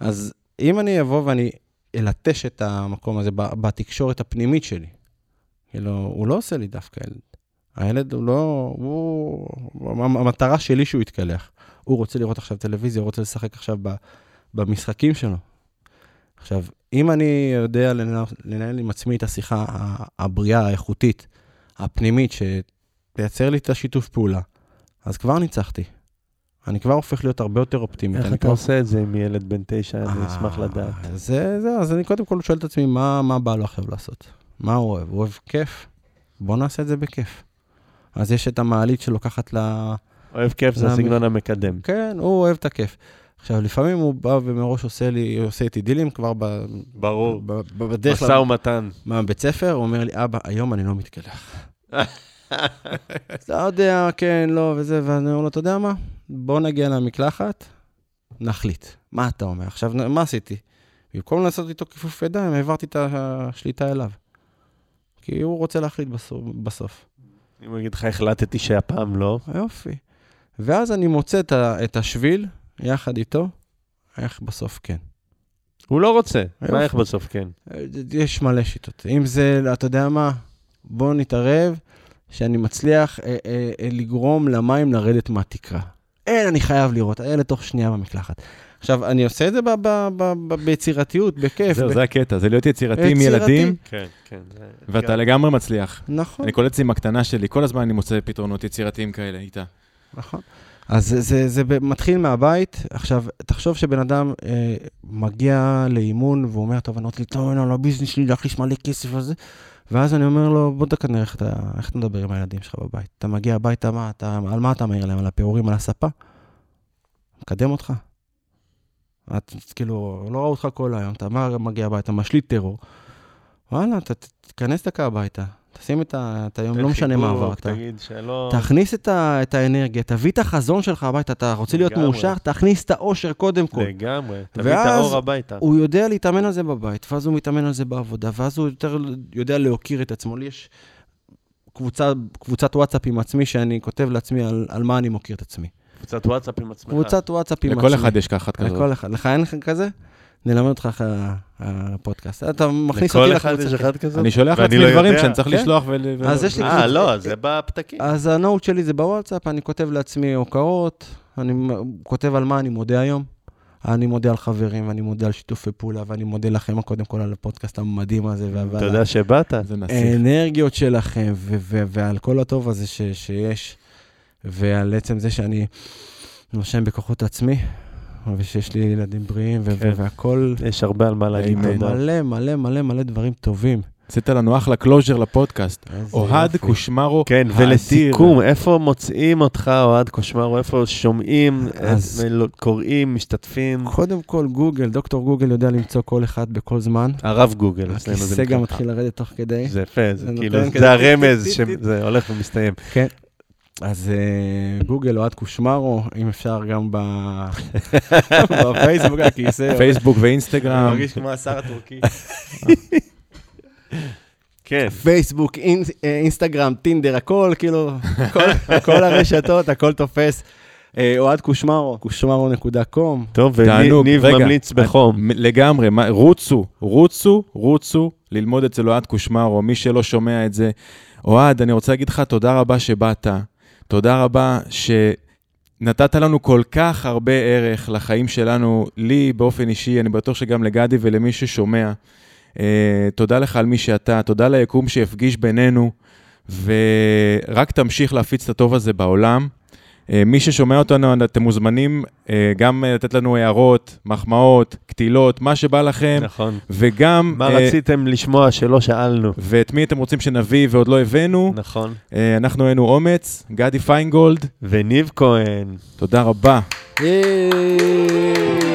אז אם אני אבוא ואני אלטש את המקום הזה בתקשורת הפנימית שלי, כאילו, הוא לא עושה לי דווקא ילד. הילד הוא לא, הוא, המטרה שלי שהוא יתקלח. הוא רוצה לראות עכשיו טלוויזיה, הוא רוצה לשחק עכשיו ב, במשחקים שלו. עכשיו, אם אני יודע לנהל, לנהל עם עצמי את השיחה הבריאה, האיכותית, הפנימית, שתייצר לי את השיתוף פעולה, אז כבר ניצחתי. אני כבר הופך להיות הרבה יותר אופטימי. איך אתה כבר- עושה את זה עם ילד בן תשע? אני אה, אשמח לדעת. זה, זה, אז אני קודם כל שואל את עצמי, מה, מה בא לו עכשיו לעשות? מה הוא אוהב? הוא אוהב כיף? בוא נעשה את זה בכיף. אז יש את המעלית שלוקחת ל... אוהב כיף, זה הסגנון המקדם. כן, הוא אוהב את הכיף. עכשיו, לפעמים הוא בא ומראש עושה לי, עושה איתי דילים כבר ב... ברור. ב- ב- בדרך משא ומתן. מהבית ספר, הוא אומר לי, אבא, היום אני לא מתקלח. לא יודע, כן, לא, וזה, ואני אומר לו, אתה יודע מה? בוא נגיע למקלחת, נחליט. מה אתה אומר? עכשיו, מה עשיתי? במקום לעשות איתו כיפוף ידיים, העברתי את השליטה אליו. כי הוא רוצה להחליט בסוף. אם הוא יגיד לך, החלטתי שהפעם לא. יופי. ואז אני מוצא את השביל יחד איתו, איך בסוף כן. הוא לא רוצה. יופי. מה איך בסוף כן? יש מלא שיטות. אם זה, אתה יודע מה, בוא נתערב שאני מצליח אה, אה, אה, לגרום למים לרדת מהתקרה. אין, אני חייב לראות, הילד תוך שנייה במקלחת. עכשיו, אני עושה את זה ב- ב- ב- ב- ביצירתיות, בכיף. זהו, ב- זה הקטע, זה להיות יצירתי עם. ילדים, כן, כן. ואתה לגמרי מצליח. נכון, אני קולט עם הקטנה שלי, כל הזמן אני מוצא פתרונות יצירתיים כאלה איתה. נכון. אז זה, זה, זה מתחיל מהבית. עכשיו, תחשוב שבן אדם אה, מגיע לאימון והוא אומר, טוב, אני רוצה לטעון על הביזנס שלי, להכניס מלא כסף וזה. ואז אני אומר לו, בוא נראה איך אתה, איך אתה מדבר עם הילדים שלך בבית. אתה מגיע הביתה, מה, אתה, על מה אתה מעיר להם? על הפירורים, על הספה? מקדם אותך. את, כאילו, לא ראו אותך כל היום, אתה מגיע הביתה, משליט טרור. וואלה, תיכנס דקה הביתה, תשים את, ה, את היום, לא משנה מה עברת. תגיד שלא... תכניס את, ה, את האנרגיה, תביא את החזון שלך הביתה, אתה רוצה להיות לגמרי. מאושר, תכניס את האושר קודם כל. לגמרי. תביא את ואז האור הביתה. הוא יודע להתאמן על זה בבית, ואז הוא מתאמן על זה בעבודה, ואז הוא יותר יודע להוקיר את עצמו. לי יש קבוצה, קבוצת וואטסאפ עם עצמי, שאני כותב לעצמי על, על מה אני מוקיר את עצמי. קבוצת וואטסאפ עם עצמך. קבוצת וואטסאפ עם עצמי. לכל אחד יש כחת כזאת. לכל אחד. לך אין לך כזה? נלמד אותך אחרי הפודקאסט. אתה מכניס לכל אותי אחד לקבוצה. יש אחד כזה? אני שולח לעצמי לא דברים יודע. שאני צריך כן. לשלוח. ו- אז יש לי אה, לא, זה בפתקים. אז הנוט שלי זה בוואטסאפ, אני כותב לעצמי הוקרות, אני כותב על מה אני מודה היום. אני מודה על חברים, ואני מודה על שיתופי פעולה, ואני מודה לכם קודם כל על הפודקאסט המדהים הזה, ועל אתה יודע שבאת? זה נסיך. האנרגיות שלכם, ו- ו- ועל כל הטוב הזה ש- שיש, ועל עצם זה שאני נושם בכוחות עצמי, ושיש לי ילדים בריאים, ו- כן. והכל, יש הרבה על מה להגיד אמן. תודה. מלא, מלא, מלא, מלא דברים טובים. עשית לנו אחלה closer לפודקאסט. אוהד. קושמרו כן, האדיר. ולסיכום, איפה מוצאים אותך, אוהד קושמרו? איפה שומעים, אז- אה, מל- קוראים, משתתפים? קודם כל, גוגל, דוקטור גוגל יודע למצוא כל אחד בכל זמן. הרב גוגל, אצלנו זה הכיסא גם. מתחיל לרדת תוך כדי. זה יפה, זה זה כאילו, זה הרמז. שזה הולך ומסתיים. כן. אז אה, גוגל אוהד קושמרו, אם אפשר גם ב- בפייסבוק, הכיסא. פייסבוק אני ואינסטגרם. מרגיש כמו השר הטורקי. כן. פייסבוק, אה, אינסטגרם, טינדר, הכל, כאילו, כל- הרשתות, הכל תופס. אה, אוהד קושמרו, קושמרו.קום. טוב, וניב ממליץ בחום. לגמרי, רוצו, רוצו, רוצו ללמוד אצל אוהד קושמרו, מי שלא שומע את זה. אוהד, אני רוצה להגיד לך תודה רבה שבאת, תודה רבה שנתת לנו כל כך הרבה ערך לחיים שלנו, לי באופן אישי, אני בטוח שגם לגדי ולמי ששומע. Uh, תודה לך על מי שאתה, תודה ליקום שהפגיש בינינו, ורק תמשיך להפיץ את הטוב הזה בעולם. Uh, מי ששומע אותנו, אתם מוזמנים uh, גם uh, לתת לנו הערות, מחמאות, קטילות, מה שבא לכם, נכון. וגם... מה uh, רציתם לשמוע שלא שאלנו? ואת מי אתם רוצים שנביא ועוד לא הבאנו. נכון. Uh, אנחנו היינו אומץ, גדי פיינגולד, וניב כהן. תודה רבה. אה,